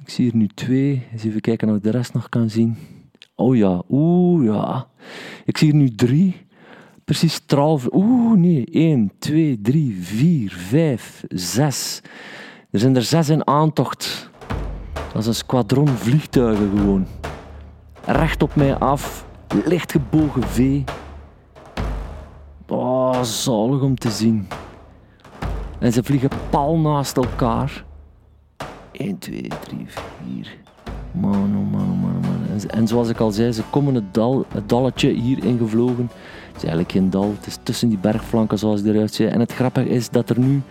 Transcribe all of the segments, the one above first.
Ik zie er nu twee. Eens even kijken of ik de rest nog kan zien. Oh ja, oeh ja. Ik zie er nu drie. Precies twaalf. Oeh, nee. 1, 2, 3, 4, 5, 6. Er zijn er zes in aantocht. Dat is een squadron vliegtuigen gewoon. Recht op mij af. Licht gebogen V. Oh, zalig om te zien. En ze vliegen pal naast elkaar. 1, 2, 3, 4. Man, oh man, oh man, oh man. En, zoals ik al zei, ze komen het, dal, het dalletje hier ingevlogen. Het is eigenlijk geen dal, het is tussen die bergflanken zoals het eruit ziet. En het grappige is dat er nu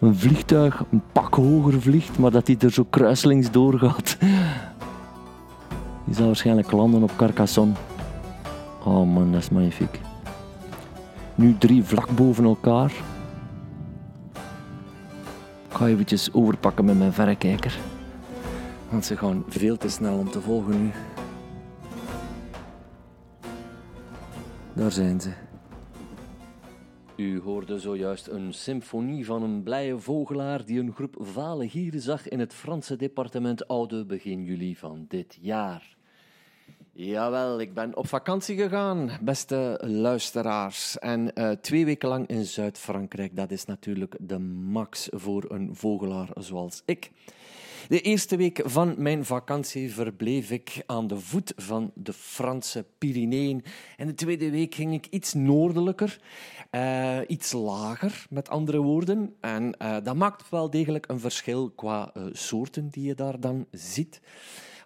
een vliegtuig een pak hoger vliegt, maar dat hij er zo kruiselings doorgaat. Die zal waarschijnlijk landen op Carcassonne. Oh man, dat is magnifiek. Nu drie vlak boven elkaar. Ik ga eventjes overpakken met mijn verrekijker. Want ze gaan veel te snel om te volgen nu. Daar zijn ze. U hoorde zojuist een symfonie van een blije vogelaar die een groep vale gieren zag in het Franse departement Oude begin juli van dit jaar. Jawel, ik ben op vakantie gegaan, beste luisteraars. En uh, twee weken lang in Zuid-Frankrijk, dat is natuurlijk de max voor een vogelaar zoals ik. De eerste week van mijn vakantie verbleef ik aan de voet van de Franse Pyreneeën. En de tweede week ging ik iets noordelijker, uh, iets lager, met andere woorden. En uh, dat maakt wel degelijk een verschil qua soorten die je daar dan ziet.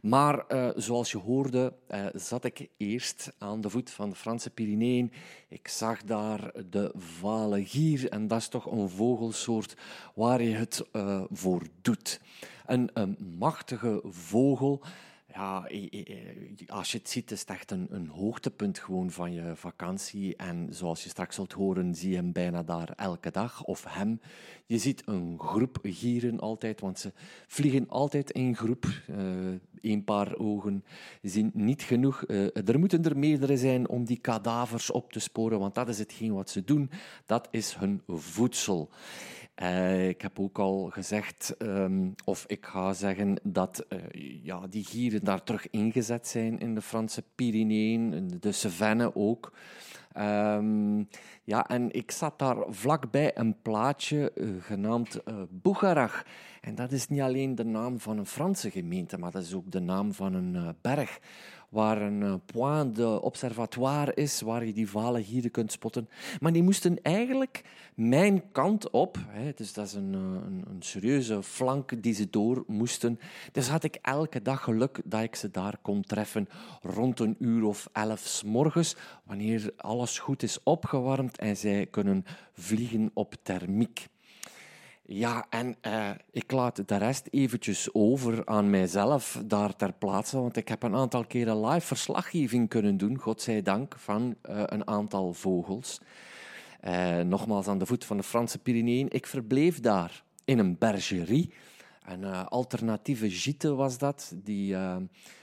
Maar uh, zoals je hoorde, uh, zat ik eerst aan de voet van de Franse Pyreneeën. Ik zag daar de vale gier en dat is toch een vogelsoort waar je het uh, voor doet. Een, een machtige vogel ja, als je het ziet, is het echt een, een, hoogtepunt gewoon van je vakantie. En zoals je straks zult horen, zie je hem bijna daar elke dag, of hem. Je ziet een groep gieren altijd, want ze vliegen altijd in groep. Eén uh, paar ogen zien niet genoeg. Uh, er moeten er meerdere zijn om die kadavers op te sporen, want dat is hetgeen wat ze doen. Dat is hun voedsel. Uh, ik heb ook al gezegd, um, of ik ga zeggen, dat uh, ja, die gieren daar terug ingezet zijn in de Franse Pyreneeën, de Cevennes ook. Um, ja, en ik zat daar vlakbij een plaatje uh, genaamd uh. En dat is niet alleen de naam van een Franse gemeente, maar dat is ook de naam van een berg waar een uh, point de observatoire is, waar je die vale gieren kunt spotten. Maar die moesten eigenlijk mijn kant op, hè, dus dat is een, een, een, serieuze flank die ze door moesten. Dus had ik elke dag geluk dat ik ze daar kon treffen rond een uur of elf s morgens, wanneer alles goed is opgewarmd en zij kunnen vliegen op thermiek. Ja, en uh, ik laat de rest eventjes over aan mijzelf daar ter plaatse, want ik heb een aantal keren live verslaggeving kunnen doen, godzijdank, van uh, een aantal vogels. Uh, nogmaals aan de voet van de Franse Pyreneeën. Ik verbleef daar in een bergerie. Een alternatieve gite was dat, die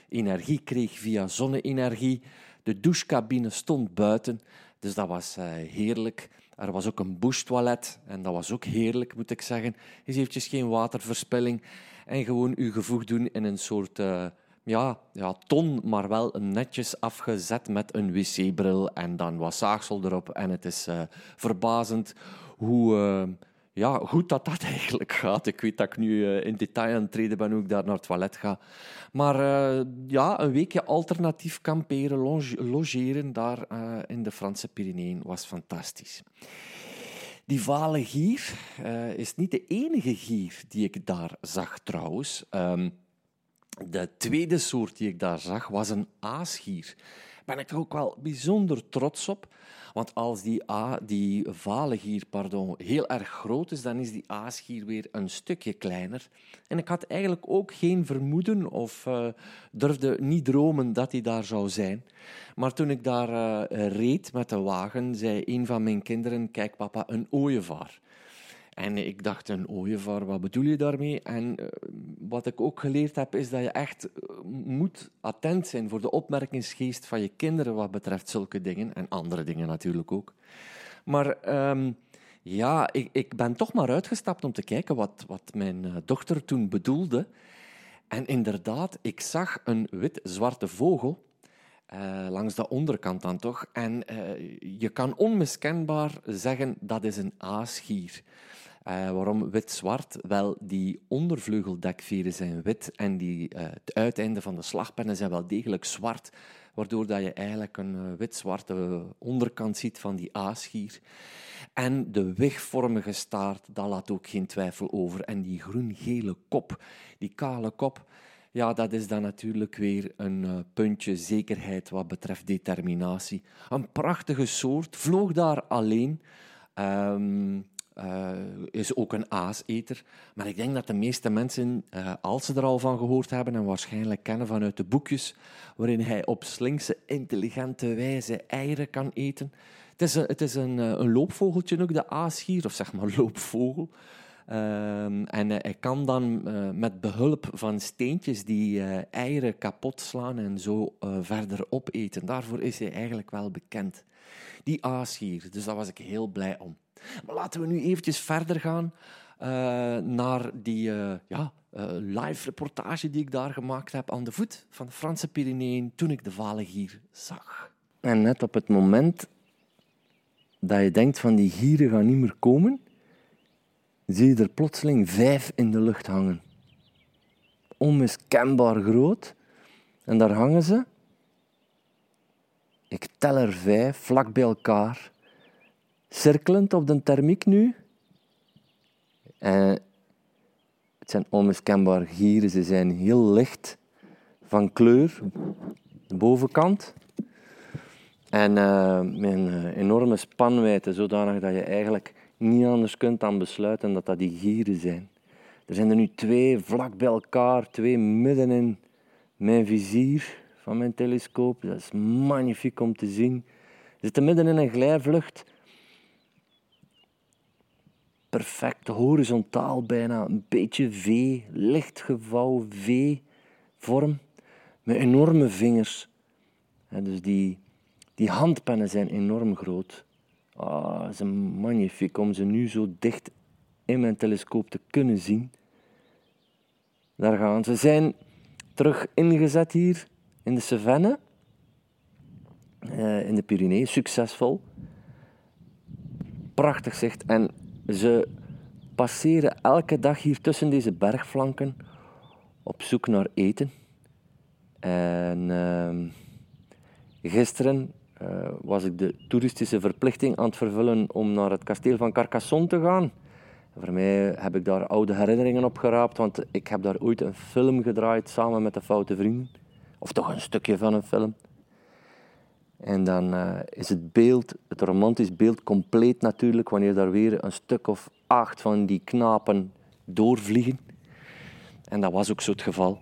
energie kreeg via zonne-energie. De douchecabine stond buiten, dus dat was heerlijk. Er was ook een bushtoilet en dat was ook heerlijk, moet ik zeggen. Is eventjes geen waterverspilling en gewoon uw gevoeg doen in een soort uh, ja, ja, ton, maar wel netjes afgezet met een wc-bril en dan wat zaagsel erop. En het is uh, verbazend hoe... Uh, ja, goed dat dat eigenlijk gaat. Ik weet dat ik nu uh, in detail aan het treden ben hoe ik daar naar het toilet ga. Maar uh, ja, een weekje alternatief kamperen, logeren daar uh, in de Franse Pyreneeën was fantastisch. Die vale gier is niet de enige gier die ik daar zag trouwens. Um, de tweede soort die ik daar zag was een aasgier. Daar ben ik er ook wel bijzonder trots op. Want als die, A, die valengier pardon, heel erg groot is, dan is die aasgier weer een stukje kleiner. En ik had eigenlijk ook geen vermoeden of uh, durfde niet dromen dat hij daar zou zijn. Maar toen ik daar uh, reed met de wagen, zei een van mijn kinderen, kijk papa, een ooievaar. En ik dacht, een ooievaar, wat bedoel je daarmee? En uh, wat ik ook geleerd heb, is dat je echt uh, moet attent zijn voor de opmerkingsgeest van je kinderen wat betreft zulke dingen. En andere dingen natuurlijk ook. Maar um, ja, ik, ik, ben toch maar uitgestapt om te kijken wat, wat mijn uh, dochter toen bedoelde. En inderdaad, ik zag een wit-zwarte vogel langs de onderkant dan toch. En je kan onmiskenbaar zeggen dat is een aasgier. Uh, waarom wit-zwart? Wel, die ondervleugeldekveren zijn wit en die, het uiteinde van de slagpennen zijn wel degelijk zwart, waardoor dat je eigenlijk een wit-zwarte onderkant ziet van die aasgier. En de wigvormige staart, dat laat ook geen twijfel over. En die groen-gele kop, die kale kop, ja, dat is dan natuurlijk weer een uh, puntje zekerheid wat betreft determinatie. Een prachtige soort, vloog daar alleen. Um, uh, is ook een aaseter. Maar ik denk dat de meeste mensen, uh, als ze er al van gehoord hebben en waarschijnlijk kennen vanuit de boekjes, waarin hij op slinkse, intelligente wijze eieren kan eten. Het is een, het is een, een loopvogeltje ook, de aasgier, of zeg maar loopvogel. Ehm, en hij kan dan met behulp van steentjes die eieren kapot slaan en zo verder opeten. Daarvoor is hij eigenlijk wel bekend. Die aasgier, dus daar was ik heel blij om. Maar laten we nu eventjes verder gaan naar die ja, live reportage die ik daar gemaakt heb aan de voet van de Franse Pyreneeën toen ik de valengier zag. En net op het moment dat je denkt van die gieren gaan niet meer komen, zie je er plotseling vijf in de lucht hangen. Onmiskenbaar groot. En daar hangen ze. Ik tel er vijf, vlak bij elkaar. Cirkelend op de thermiek nu. En het zijn onmiskenbaar gieren. Ze zijn heel licht van kleur. De bovenkant. En uh, met een enorme spanwijdte, zodanig dat je eigenlijk niet anders kunt dan besluiten dat dat die gieren zijn. Er zijn er nu twee vlak bij elkaar, twee midden in mijn vizier van mijn telescoop. Dat is magnifiek om te zien. Ze zitten midden in een glijvlucht. Perfect, horizontaal bijna, een beetje V, licht gevouwen V-vorm, met enorme vingers. dus die, die handpennen zijn enorm groot. Ah, het is magnifiek om ze nu zo dicht in mijn telescoop te kunnen zien. Daar gaan ze. zijn terug ingezet hier in de Cevennes, uh, in de Pyreneeën, succesvol. Prachtig zicht. En ze passeren elke dag hier tussen deze bergflanken op zoek naar eten. En uh, gisteren uh, was ik de toeristische verplichting aan het vervullen om naar het kasteel van Carcassonne te gaan. Voor mij heb ik daar oude herinneringen opgeraapt, want ik heb daar ooit een film gedraaid samen met de Foute Vrienden. Of toch een stukje van een film. En dan uh, is het beeld, het romantisch beeld, compleet natuurlijk wanneer daar weer een stuk of acht van die knapen doorvliegen. En dat was ook zo het geval.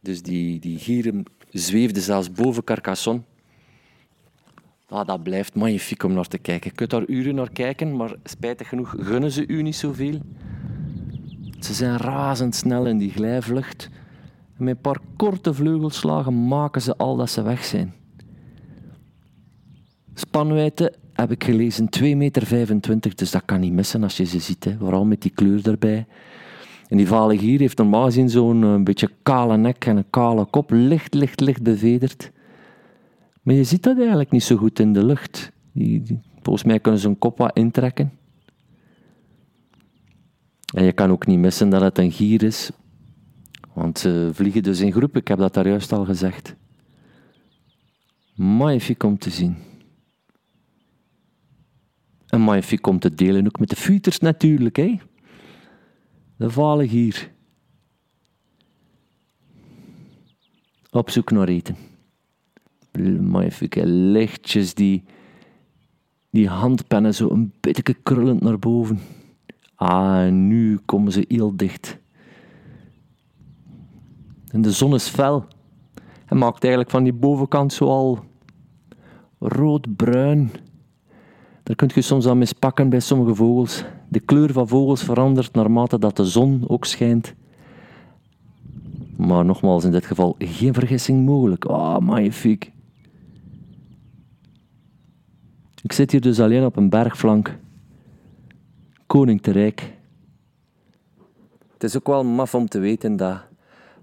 Dus die, die gieren zweefden zelfs boven Carcassonne. Ah, dat blijft magnifiek om naar te kijken. Je kunt daar uren naar kijken, maar spijtig genoeg gunnen ze u niet zoveel. Ze zijn razendsnel in die glijvlucht. Met een paar korte vleugelslagen maken ze al dat ze weg zijn. Spanwijdte heb ik gelezen 2,25 meter, dus dat kan niet missen als je ze ziet. Hè. Vooral met die kleur erbij. En die vale gier heeft normaal gezien zo'n eh, beetje kale nek en een kale kop, licht, licht, licht bevederd. Maar je ziet dat eigenlijk niet zo goed in de lucht. Die, volgens mij kunnen ze een kop wat intrekken. En je kan ook niet missen dat het een gier is. Want ze vliegen dus in groep, ik heb dat daar juist al gezegd. Magnifiek om te zien. En magnifiek om te delen ook met de futers natuurlijk, hè. De vale gier. Op zoek naar eten magnifieke lichtjes, die, die handpennen zo een beetje krullend naar boven. Ah, nu komen ze heel dicht. En de zon is fel. En maakt eigenlijk van die bovenkant zo al rood-bruin. Daar kunt je soms aan mispakken bij sommige vogels. De kleur van vogels verandert naarmate dat de zon ook schijnt. Maar nogmaals, in dit geval geen vergissing mogelijk. Ah, oh, magnifiek. Ik zit hier dus alleen op een bergflank. Koning te Rijk. Het is ook wel maf om te weten dat,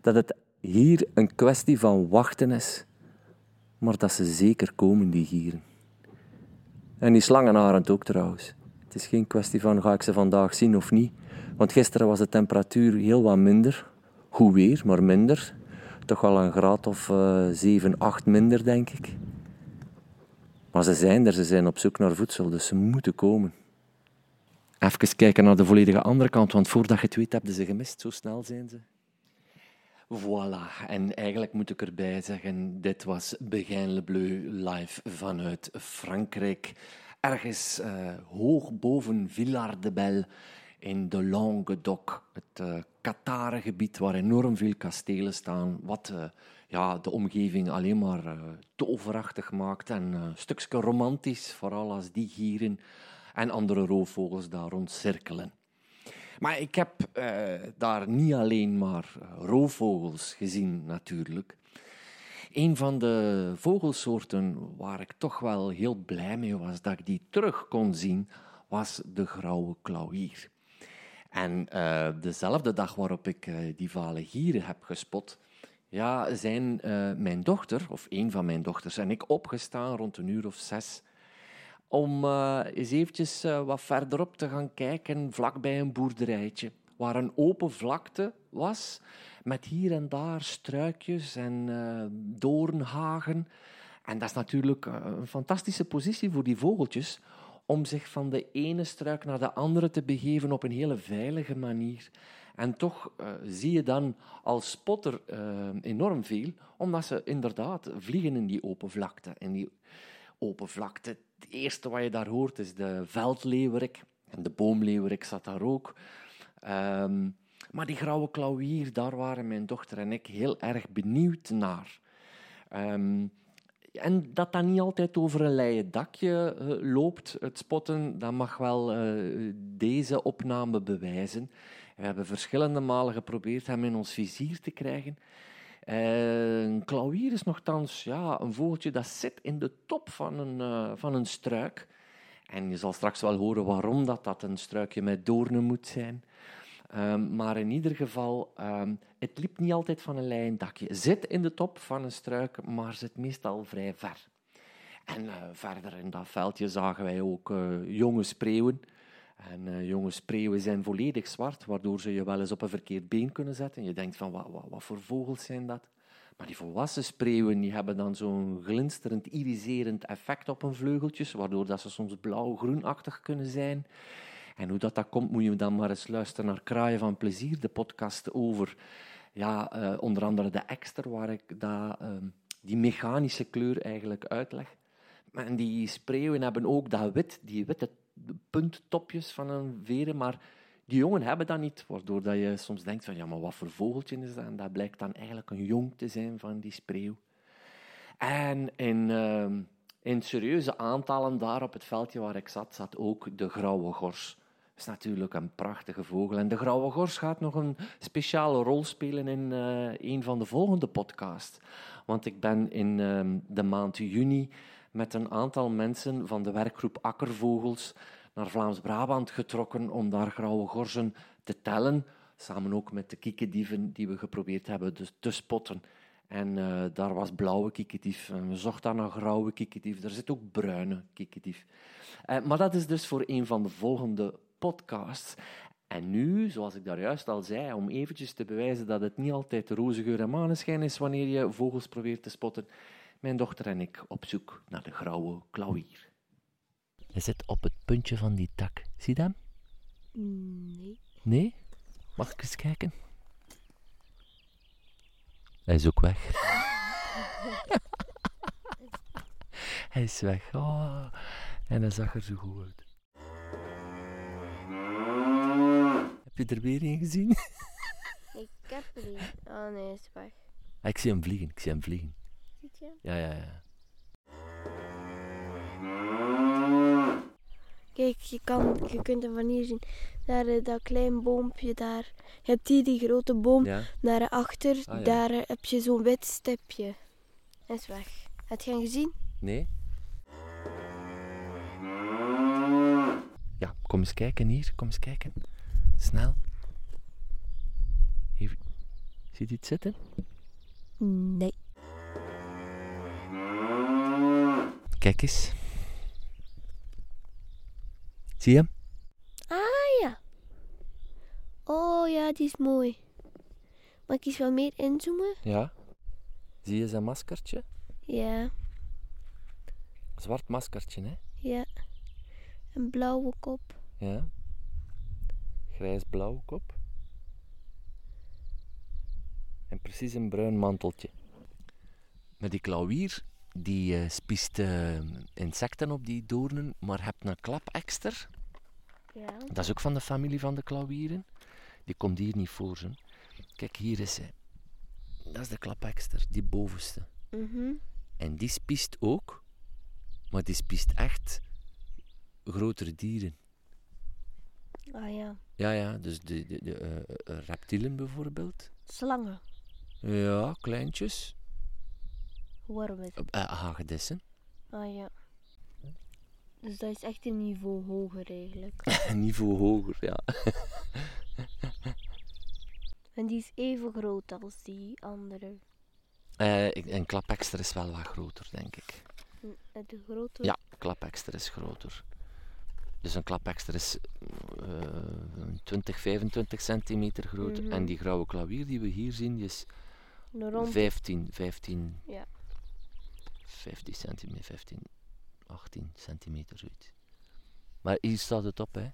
dat het hier een kwestie van wachten is, maar dat ze zeker komen, die gieren. En die slangenarend ook trouwens. Het is geen kwestie van ga ik ze vandaag zien of niet. Want gisteren was de temperatuur heel wat minder. Goed weer, maar minder. Toch wel een graad of uh, 7, 8 minder, denk ik. Maar ze zijn er, ze zijn op zoek naar voedsel, dus ze moeten komen. Even kijken naar de volledige andere kant, want voordat je het weet, hebben ze gemist. Zo snel zijn ze. Voilà, en eigenlijk moet ik erbij zeggen, dit was Begin Le Bleu live vanuit Frankrijk. Ergens uh, hoog boven Villard de Belle in de Languedoc, het uh, Katarengebied waar enorm veel kastelen staan, wat uh, ja, de omgeving alleen maar toverachtig maakt en een stukje romantisch, vooral als die gieren en andere roofvogels daar rond cirkelen. Maar ik heb uh, daar niet alleen maar roofvogels gezien, natuurlijk. Een van de vogelsoorten waar ik toch wel heel blij mee was dat ik die terug kon zien, was de grauwe klauwier. En uh, dezelfde dag waarop ik die vale gieren heb gespot, ja, zijn mijn dochter, of een van mijn dochters, en ik opgestaan rond een uur of zes om uh, eens eventjes uh, wat verderop te gaan kijken, vlakbij een boerderijtje, waar een open vlakte was, met hier en daar struikjes en uh, doornhagen. En dat is natuurlijk een fantastische positie voor die vogeltjes, om zich van de ene struik naar de andere te begeven op een hele veilige manier. En toch zie je dan als spotter enorm veel, omdat ze inderdaad vliegen in die open vlakte. En die open vlakte, het eerste wat je daar hoort is de veldleeuwerik. En de boomleeuwerik zat daar ook. Um, maar die grauwe klauwier, daar waren mijn dochter en ik heel erg benieuwd naar. Um, en dat dat niet altijd over een leien dakje uh, loopt, het spotten, dat mag wel uh, deze opname bewijzen. We hebben verschillende malen geprobeerd hem in ons vizier te krijgen. Een klauwier is nogthans ja, een vogeltje dat zit in de top van een, uh, van een struik. En je zal straks wel horen waarom dat, dat een struikje met doornen moet zijn. Um, maar in ieder geval, um, het liep niet altijd van een lijn dakje. Zit in de top van een struik, maar zit meestal vrij ver. En uh, verder in dat veldje zagen wij ook uh, jonge spreeuwen. En uh, jonge spreeuwen zijn volledig zwart, waardoor ze je wel eens op een verkeerd been kunnen zetten. Je denkt van, wat, wat, wat voor vogels zijn dat? Maar die volwassen spreeuwen die hebben dan zo'n glinsterend, iriserend effect op hun vleugeltjes, waardoor dat ze soms blauw-groenachtig kunnen zijn. En hoe dat, dat komt, moet je dan maar eens luisteren naar Kraaien van Plezier, de podcast over ja, uh, onder andere de ekster, waar ik dat, uh, die mechanische kleur eigenlijk uitleg. En die spreeuwen hebben ook dat wit, die witte punttopjes van een veren, maar die jongen hebben dat niet, waardoor dat je soms denkt van ja, maar wat voor vogeltje is dat? En dat blijkt dan eigenlijk een jong te zijn van die spreeuw. En in, uh, in serieuze aantallen daar op het veldje waar ik zat, zat ook de grauwe gors. Dat is natuurlijk een prachtige vogel. En de grauwe gors gaat nog een speciale rol spelen in uh, een van de volgende podcasts. Want ik ben in uh, de maand juni met een aantal mensen van de werkgroep Akkervogels naar Vlaams-Brabant getrokken om daar grauwe gorzen te tellen. Samen ook met de kiekendieven die we geprobeerd hebben te spotten. En uh, daar was blauwe kiekendief. En we zochten naar grauwe kiekendief. Er zit ook bruine kiekendief. Uh, maar dat is dus voor een van de volgende podcasts. En nu, zoals ik daar juist al zei, om eventjes te bewijzen dat het niet altijd roze geur en maneschijn is wanneer je vogels probeert te spotten, mijn dochter en ik op zoek naar de grauwe klauwier. Hij zit op het puntje van die tak. Zie je hem? Nee. Nee? Mag ik eens kijken? Hij is ook weg. hij is weg. Oh. En hij zag er zo goed uit. Heb je er weer een gezien? Ik heb er niet. Oh nee, hij is weg. Ah, ik zie hem vliegen. Ik zie hem vliegen. Ziet? Ja, ja, ja. Kijk, je, kan, je kunt hem van hier zien. Daar uh, dat klein boompje daar. Je hebt hier die grote boom. Ja? Daarachter, Ah, ja. daar uh, heb je zo'n wit stipje. Hij is weg. Heb je hem gezien? Nee? Ja, kom eens kijken hier. Kom eens kijken. Snel. Even. Zie je iets zitten? Nee. Kijk eens. Zie je hem? Ah ja. Oh ja, die is mooi. Mag ik eens wat meer inzoomen? Ja. Zie je zijn maskertje? Ja, Zwart maskertje, hè? ja. Een blauwe kop. Ja. Grijs-blauw kop. En precies een bruin manteltje. Maar die klauwier, die eh, spiest eh, insecten op die doornen, maar hebt een klapekster. Ja. Dat is ook van de familie van de klauwieren. Die komt hier niet voor. Zo. Kijk, hier is hij. Dat is de klapekster, die bovenste. Mhm. En die spiest ook, maar die spiest echt grotere dieren. Ah ja. Ja, ja, dus de, de, de eh, reptielen bijvoorbeeld. Slangen. Ja, kleintjes. Wormen. Uh, hagedissen. Ah ja. Dus dat is echt een niveau hoger eigenlijk. Niveau hoger, ja. En die is even groot als die andere. Ik- een klapekster is wel wat groter, denk ik. De grote. Ja, klapekster is groter. Dus een klapekster is eh 20, 25 centimeter groot. Mhm. En die grauwe klauwier die we hier zien, die is Een rond. 15, 15, Ja. 15 centimeter, 15, 18 centimeter zoiets. Maar hier staat het op, hè.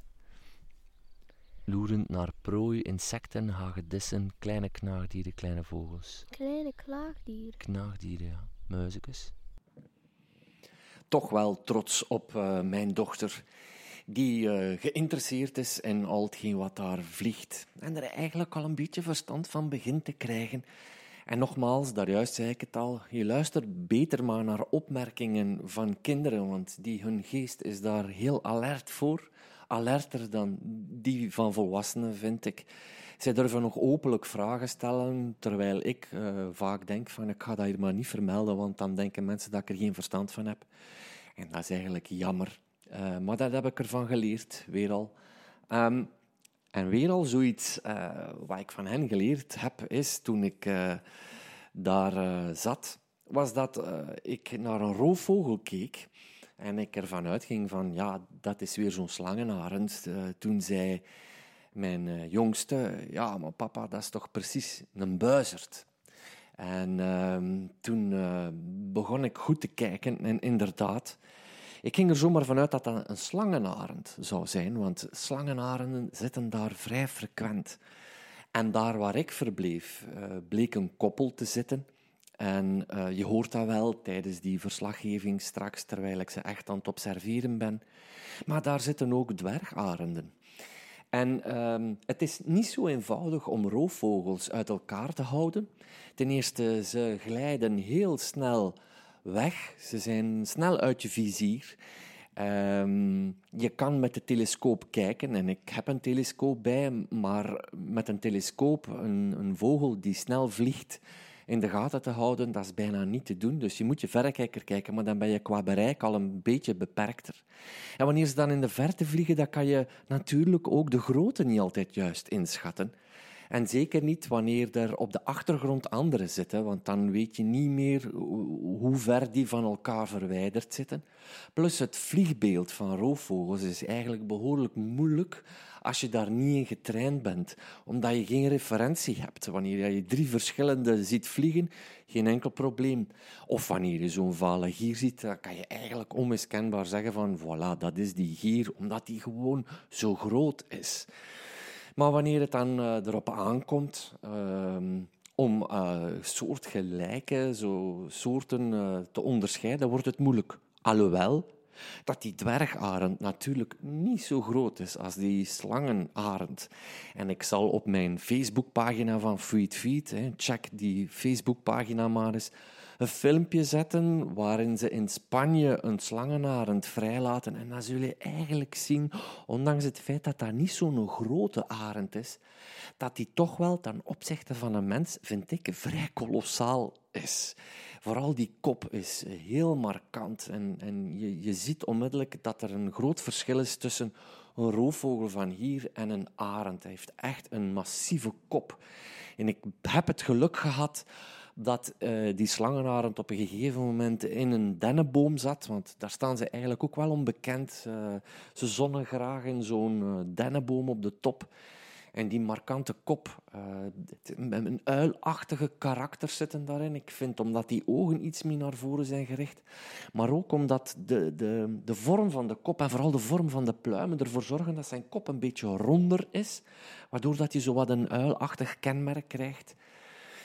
Loerend naar prooi, insecten, hagedissen, kleine knaagdieren, kleine vogels. Kleine klaagdier. Knaagdieren, ja. Muizekes. toch wel trots op eh, mijn dochter, die eh, geïnteresseerd is in al hetgeen wat daar vliegt. En er eigenlijk al een beetje verstand van begint te krijgen. En nogmaals, daarjuist zei ik het al, je luistert beter maar naar opmerkingen van kinderen, want die, hun geest is daar heel alert voor. Alerter dan die van volwassenen, vind ik. Zij durven nog openlijk vragen stellen, terwijl ik eh, vaak denk van ik ga dat hier maar niet vermelden, want dan denken mensen dat ik er geen verstand van heb. En dat is eigenlijk jammer. Eh, maar dat heb ik ervan geleerd, weer al. Ehm, en weer al zoiets eh, wat ik van hen geleerd heb, is toen ik eh, daar eh, zat, was dat ik naar een roofvogel keek. En ik ervan uitging van, ja, dat is weer zo'n slangenarend. Toen zei mijn jongste, ja, maar papa, dat is toch precies een buizerd. En ehm, toen begon ik goed te kijken en inderdaad, ik ging er zomaar vanuit dat dat een slangenarend zou zijn, want slangenarenden zitten daar vrij frequent. En daar waar ik verbleef, eh, bleek een koppel te zitten. En eh, je hoort dat wel tijdens die verslaggeving straks, terwijl ik ze echt aan het observeren ben. Maar daar zitten ook dwergarenden. En ehm, het is niet zo eenvoudig om roofvogels uit elkaar te houden. Ten eerste, ze glijden heel snel weg. Ze zijn snel uit je vizier. Ehm, je kan met de telescoop kijken, en ik heb een telescoop bij, maar met een telescoop een, een vogel die snel vliegt in de gaten te houden, dat is bijna niet te doen. Dus je moet je verrekijker kijken, maar dan ben je qua bereik al een beetje beperkter. En wanneer ze dan in de verte vliegen, dan kan je natuurlijk ook de grootte niet altijd juist inschatten. En zeker niet wanneer er op de achtergrond anderen zitten, want dan weet je niet meer hoe ver die van elkaar verwijderd zitten. Plus het vliegbeeld van roofvogels is eigenlijk behoorlijk moeilijk als je daar niet in getraind bent, omdat je geen referentie hebt. Wanneer je drie verschillende ziet vliegen, geen enkel probleem. Of wanneer je zo'n vale gier ziet, dan kan je eigenlijk onmiskenbaar zeggen van voilà, dat is die gier, omdat die gewoon zo groot is. Maar wanneer het dan eh, erop aankomt ehm, om eh, soortgelijke zo soorten eh, te onderscheiden, wordt het moeilijk. Alhoewel dat die dwergarend natuurlijk niet zo groot is als die slangenarend. En ik zal op mijn Facebookpagina van Feed Feed, check die Facebookpagina maar eens, een filmpje zetten waarin ze in Spanje een slangenarend vrijlaten. En dan zul je eigenlijk zien, ondanks het feit dat dat niet zo'n grote arend is, dat die toch wel ten opzichte van een mens, vind ik, vrij kolossaal is. Vooral die kop is heel markant en, en je, je ziet onmiddellijk dat er een groot verschil is tussen een roofvogel van hier en een arend. Hij heeft echt een massieve kop. En ik heb het geluk gehad dat uh, die slangenarend op een gegeven moment in een dennenboom zat. Want daar staan ze eigenlijk ook wel onbekend. Uh, ze zonnen graag in zo'n uh, dennenboom op de top. En die markante kop, met een uilachtige karakter zitten daarin. Ik vind omdat die ogen iets meer naar voren zijn gericht. Maar ook omdat de, de, de vorm van de kop en vooral de vorm van de pluimen ervoor zorgen dat zijn kop een beetje ronder is. Waardoor dat je zo wat een uilachtig kenmerk krijgt.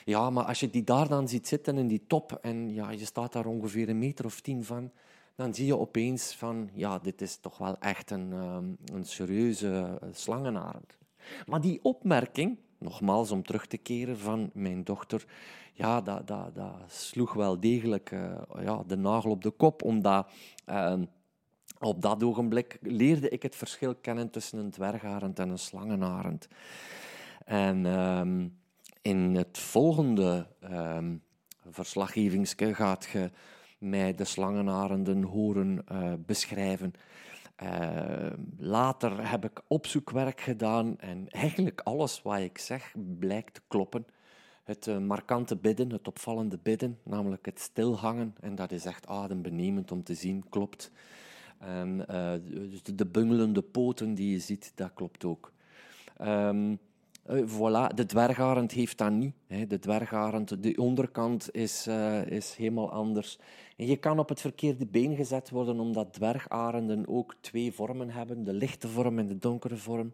Ja, maar als je die daar dan ziet zitten in die top en ja, je staat daar ongeveer een meter of tien van, dan zie je opeens van, ja, dit is toch wel echt een, um, een serieuze uh, slangenarend. Maar die opmerking, nogmaals om terug te keren van mijn dochter, ja, dat, dat, dat sloeg wel degelijk uh, ja, de nagel op de kop, omdat uh, op dat ogenblik leerde ik het verschil kennen tussen een dwergarend en een slangenarend. En ehm, in het volgende um, verslaggevingske gaat je mij de slangenarenden horen uh, beschrijven. Uh, later heb ik opzoekwerk gedaan en eigenlijk alles wat ik zeg blijkt te kloppen. Het uh, markante bidden, het opvallende bidden, namelijk het stilhangen, en dat is echt adembenemend om te zien, klopt. En de, de bungelende poten die je ziet, dat klopt ook. Um, voilà, de dwergarend heeft dat niet. De dwergarend, de onderkant is, uh, is helemaal anders. En je kan op het verkeerde been gezet worden, omdat dwergarenden ook twee vormen hebben: de lichte vorm en de donkere vorm.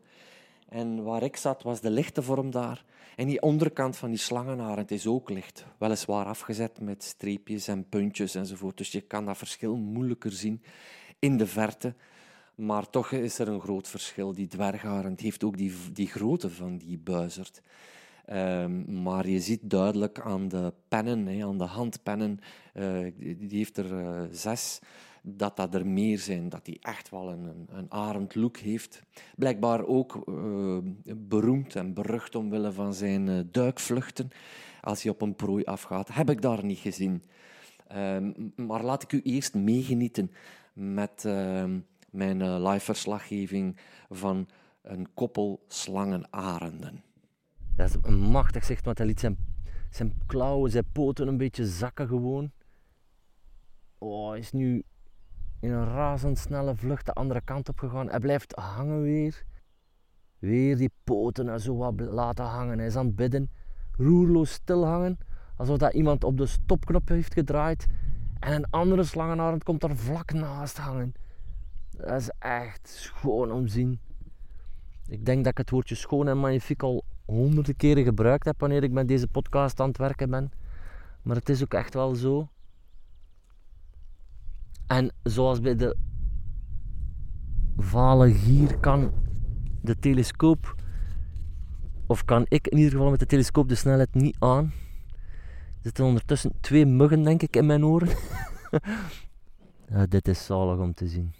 En waar ik zat, was de lichte vorm daar. En die onderkant van die slangenarend is ook licht. Weliswaar afgezet met streepjes en puntjes enzovoort. Dus je kan dat verschil moeilijker zien in de verte. Maar toch is er een groot verschil. Die dwergarend heeft ook die, die grootte van die buizerd. Um, maar je ziet duidelijk aan de pennen, hè, aan de handpennen, uh, die heeft er uh, zes, dat dat er meer zijn, dat hij echt wel een, een, arend look heeft. Blijkbaar ook uh, beroemd en berucht omwille van zijn duikvluchten. Als hij op een prooi afgaat, heb ik daar niet gezien. Um, maar laat ik u eerst meegenieten met ehm, mijn uh, live verslaggeving van een koppel slangenarenden. Dat is een machtig zicht, want hij liet zijn, zijn klauwen, zijn poten een beetje zakken gewoon. Oh, hij is nu in een razendsnelle vlucht de andere kant op gegaan. Hij blijft hangen weer. Weer die poten en zo wat laten hangen. Hij is aan het bidden. Roerloos stil hangen. Alsof dat iemand op de stopknop heeft gedraaid. En een andere slangenarend komt er vlak naast hangen. Dat is echt schoon om te zien. Ik denk dat ik het woordje schoon en magnifiek al honderden keren gebruikt heb wanneer ik met deze podcast aan het werken ben. Maar het is ook echt wel zo. En zoals bij de vale gier kan de telescoop, of kan ik in ieder geval met de telescoop de snelheid niet aan. Er zitten ondertussen twee muggen, denk ik, in mijn oren. ja, dit is zalig om te zien.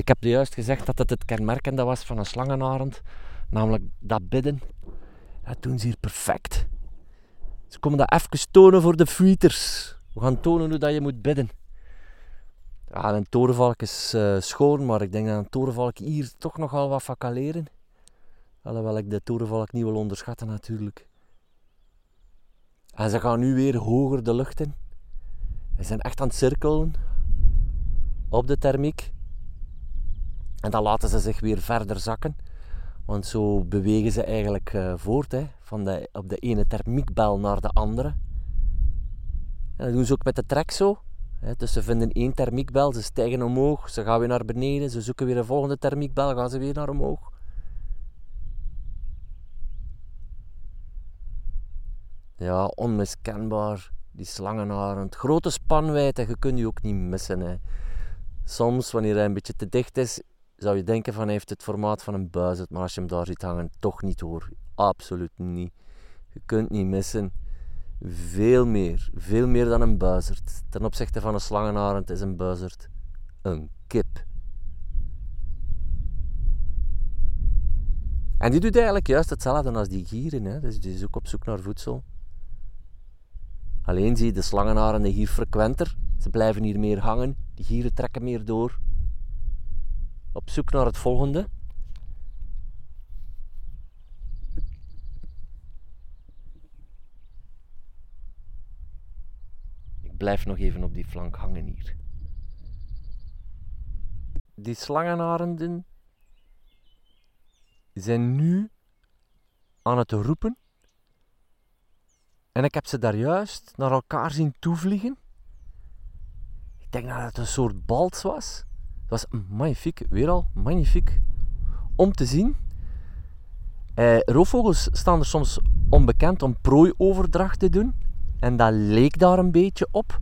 Ik heb juist gezegd dat het het kenmerkende was van een slangenarend, namelijk dat bidden. Dat doen ze hier perfect. Ze komen dat even tonen voor de feeters. We gaan tonen hoe dat je moet bidden. Ja, een torenvalk is uh, schoon, maar ik denk dat een torenvalk hier toch nogal wat van kan leren. Alhoewel ik de torenvalk niet wil onderschatten natuurlijk. En ze gaan nu weer hoger de lucht in. Ze zijn echt aan het cirkelen op de thermiek. En dan laten ze zich weer verder zakken. Want zo bewegen ze eigenlijk uh, voort, hè, van de, op de ene thermiekbel naar de andere. En dat doen ze ook met de trek zo. Dus ze vinden één thermiekbel, ze stijgen omhoog, ze gaan weer naar beneden, ze zoeken weer een volgende thermiekbel, gaan ze weer naar omhoog. Ja, onmiskenbaar. Die slangenarend. Grote spanwijdte, je kunt die ook niet missen. Hè. Soms, wanneer hij een beetje te dicht is, zou je denken van heeft het formaat van een buizerd, maar als je hem daar ziet hangen, toch niet hoor. Absoluut niet. Je kunt niet missen. Veel meer, veel meer dan een buizerd. Ten opzichte van een slangenarend is een buizerd een kip. En die doet eigenlijk juist hetzelfde als die gieren. Hè? Dus die is ook op zoek naar voedsel. Alleen zie je de slangenarenden hier frequenter. Ze blijven hier meer hangen. Die gieren trekken meer door op zoek naar het volgende. blijf nog even op die flank hangen hier. Die slangenarenden zijn nu aan het roepen. En ik heb ze daar juist naar elkaar zien toevliegen. Ik denk dat het een soort balts was. Was magnifiek, weer al magnifiek om te zien. Eh, roofvogels staan er soms onbekend om prooioverdracht te doen. En dat leek daar een beetje op.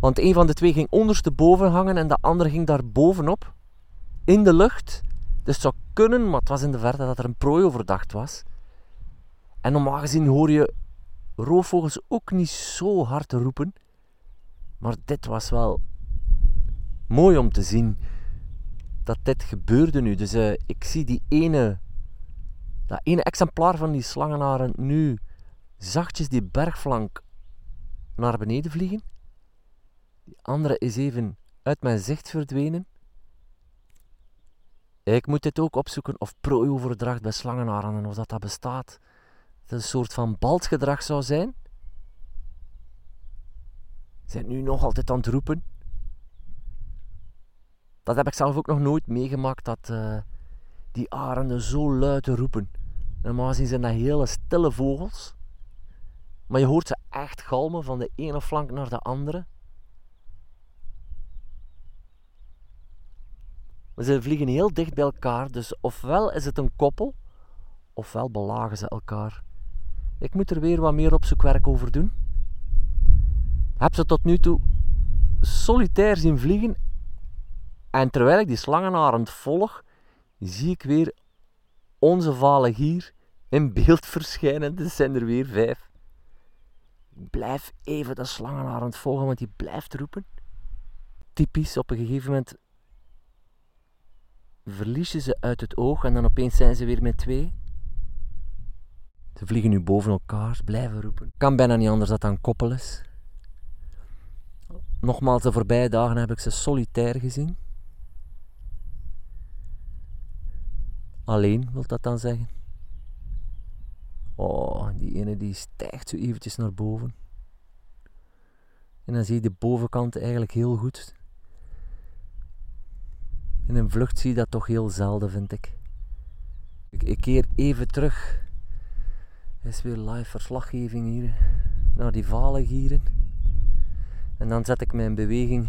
Want een van de twee ging ondersteboven hangen en de andere ging daar bovenop. In de lucht. Dus het zou kunnen, maar het was in de verte dat er een prooioverdacht was. En normaal gezien hoor je roofvogels ook niet zo hard roepen. Maar dit was wel mooi om te zien dat dit gebeurde nu. Dus uh, ik zie die ene, dat ene exemplaar van die slangenaren nu zachtjes die bergflank naar beneden vliegen. Die andere is even uit mijn zicht verdwenen. Ik moet dit ook opzoeken of prooioverdracht bij slangenarenden, of dat dat bestaat. Het een soort van baltgedrag zou zijn. Zijn nu nog altijd aan het roepen. Dat heb ik zelf ook nog nooit meegemaakt, dat uh, die arenden zo luid roepen. Normaal gezien zijn dat hele stille vogels. Maar je hoort ze echt galmen van de ene flank naar de andere. Ze vliegen heel dicht bij elkaar, dus ofwel is het een koppel, ofwel belagen ze elkaar. Ik moet er weer wat meer opzoekwerk over doen. Heb ze tot nu toe solitair zien vliegen en terwijl ik die slangenarend volg, zie ik weer onze vale gier in beeld verschijnen. Er zijn er weer vijf. Blijf even de slangenarend volgen, want die blijft roepen. Typisch, op een gegeven moment verlies je ze uit het oog en dan opeens zijn ze weer met twee. Ze vliegen nu boven elkaar, blijven roepen. Kan bijna niet anders dat dat een koppel is. Nogmaals, de voorbije dagen heb ik ze solitair gezien. Alleen wil dat dan zeggen. Oh, die ene die stijgt zo eventjes naar boven. En dan zie je de bovenkant eigenlijk heel goed. In een vlucht zie je dat toch heel zelden, vind ik. Ik, keer even terug. Er is weer live verslaggeving hier. Naar die gieren. En dan zet ik mijn beweging.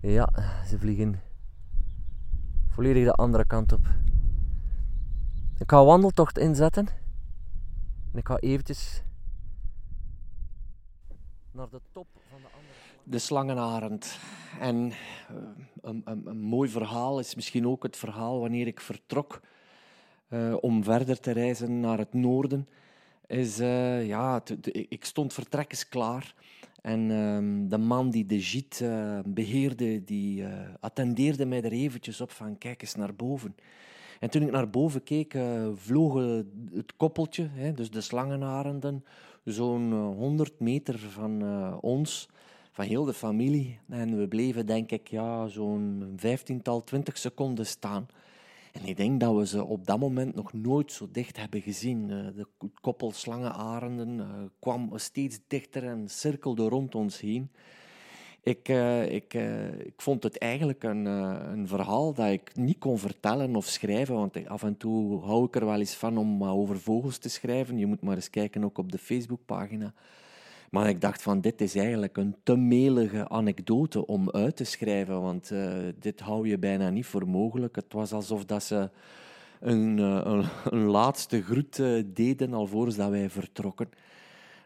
Ja, ze vliegen volledig de andere kant op. Ik ga wandeltocht inzetten. En ik ga eventjes naar de top van de andere... De slangenarend. En uh, een, een, een, mooi verhaal is misschien ook het verhaal wanneer ik vertrok uh, om verder te reizen naar het noorden. Is, uh, ja, ik stond vertrekkens klaar. En ehm, de man die de uh, beheerde, die attendeerde mij er eventjes op van kijk eens naar boven. En toen ik naar boven keek, uh, vlogen het koppeltje, hè, dus de slangenarenden, zo'n 100 meter van ons, van heel de familie. En we bleven denk ik ja, zo'n vijftiental, twintig seconden staan. En ik denk dat we ze op dat moment nog nooit zo dicht hebben gezien. Eh, de koppel slangenarenden kwam steeds dichter en cirkelde rond ons heen. Ik, uh, ik, ik vond het eigenlijk een, een verhaal dat ik niet kon vertellen of schrijven, want af en toe hou ik er wel eens van om over vogels te schrijven. Je moet maar eens kijken ook op de Facebookpagina. Maar ik dacht van, dit is eigenlijk een te melige anekdote om uit te schrijven, want dit hou je bijna niet voor mogelijk. Het was alsof dat ze een, een, een, laatste groet deden alvorens dat wij vertrokken.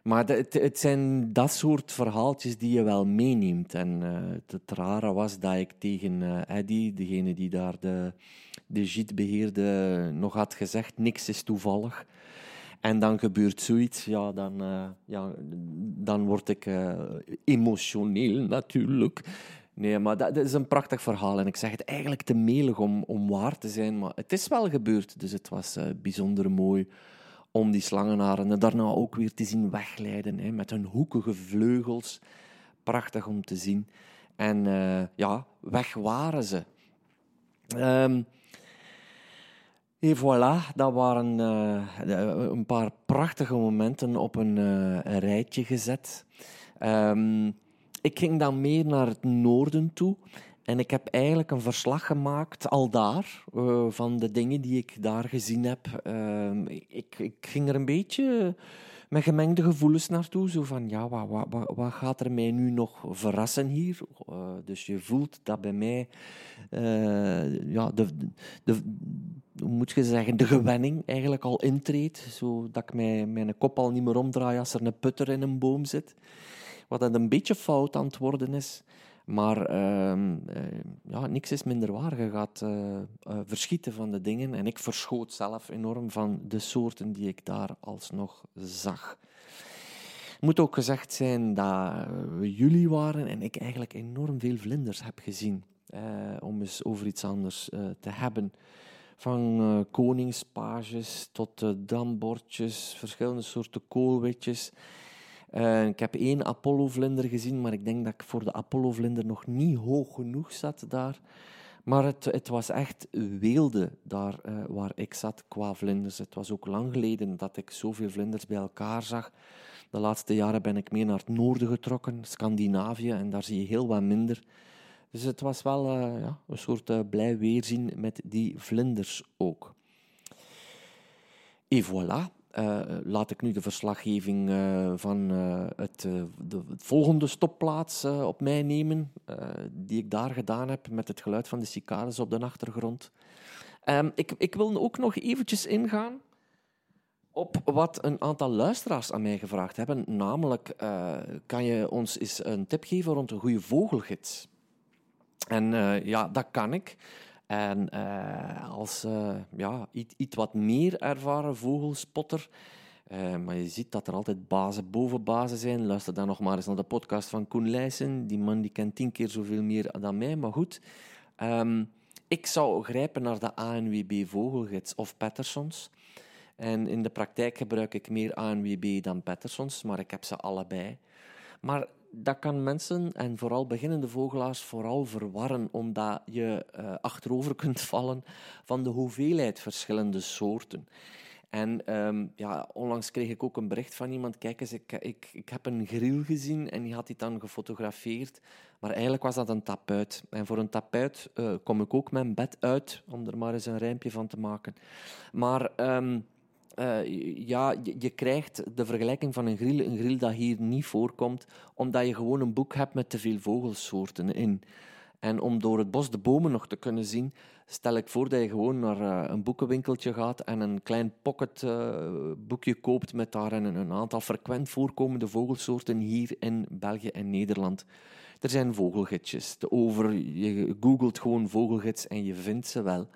Maar het, zijn dat soort verhaaltjes die je wel meeneemt. En het, het, rare was dat ik tegen Eddy, degene die daar de, de JIT beheerde, nog had gezegd, niks is toevallig. En dan gebeurt zoiets, ja, dan, uh, ja, dan word ik uh, emotioneel natuurlijk. Nee, maar dat, is een prachtig verhaal. En ik zeg het eigenlijk te melig om, om waar te zijn, maar het is wel gebeurd. Dus het was uh, bijzonder mooi om die slangenaren daarna ook weer te zien wegleiden hè, met hun hoekige vleugels. Prachtig om te zien. En ja, weg waren ze. Um, Et voilà, dat waren uh, een paar prachtige momenten op een, uh, een rijtje gezet. Um, ik ging dan meer naar het noorden toe. En ik heb eigenlijk een verslag gemaakt, al daar, uh, van de dingen die ik daar gezien heb. Uh, ik, ik, ging er een beetje met gemengde gevoelens naartoe. Zo van, ja, wat, wat, wat, gaat er mij nu nog verrassen hier? Uh, dus je voelt dat bij mij, ja, de, de, hoe moet je zeggen, de gewenning eigenlijk al intreedt. Zodat ik mij, mijn kop al niet meer omdraai als er een putter in een boom zit. Wat dat een beetje fout aan het worden is. Maar uh, ja, niks is minder waar. Je uh, uh, verschieten van de dingen. En ik verschoot zelf enorm van de soorten die ik daar alsnog zag. Moet ook gezegd zijn dat we jullie waren en ik eigenlijk enorm veel vlinders heb gezien. om eens over iets anders te hebben. Van koningspages tot dambordjes, verschillende soorten koolwitjes. Uh, ik heb één Apollo-vlinder gezien, maar ik denk dat ik voor de Apollo-vlinder nog niet hoog genoeg zat daar. Maar het, het was echt weelde daar uh, waar ik zat qua vlinders. Het was ook lang geleden dat ik zoveel vlinders bij elkaar zag. De laatste jaren ben ik meer naar het noorden getrokken, Scandinavië, en daar zie je heel wat minder. Dus het was wel uh, ja, een soort blij weerzien met die vlinders ook. Et voilà, uh, laat ik nu de verslaggeving uh, van uh, het, de volgende stopplaats op mij nemen, die ik daar gedaan heb met het geluid van de cicades op de achtergrond. Um, ik, ik wil ook nog eventjes ingaan op wat een aantal luisteraars aan mij gevraagd hebben. Namelijk, kan je ons eens een tip geven rond een goede vogelgids? En ja, dat kan ik. En uh, als uh, ja, iets, iets, wat meer ervaren vogelspotter, uh, maar je ziet dat er altijd bazen boven bazen zijn. Luister dan nog maar eens naar de podcast van Koen Leijsen. Die man die kent tien keer zoveel meer dan mij, maar goed. Um, ik zou grijpen naar de ANWB Vogelgids of Pattersons. En in de praktijk gebruik ik meer ANWB dan Pattersons, maar ik heb ze allebei. Maar dat kan mensen, en vooral beginnende vogelaars, vooral verwarren, omdat je uh, achterover kunt vallen van de hoeveelheid verschillende soorten. En um, ja, onlangs kreeg ik ook een bericht van iemand. Kijk eens, ik, ik, ik heb een grill gezien en die had dit dan gefotografeerd. Maar eigenlijk was dat een tapuit. En voor een tapuit uh, kom ik ook mijn bed uit, om er maar eens een rijmpje van te maken. Maar um, uh, ja, je, krijgt de vergelijking van een grill, een grill dat hier niet voorkomt, omdat je gewoon een boek hebt met te veel vogelsoorten in. En om door het bos de bomen nog te kunnen zien, stel ik voor dat je gewoon naar uh, een boekenwinkeltje gaat en een klein pocketboekje uh, koopt met daarin een, aantal frequent voorkomende vogelsoorten hier in België en Nederland. Er zijn vogelgidsjes. Over, je googelt gewoon vogelgids en je vindt ze wel.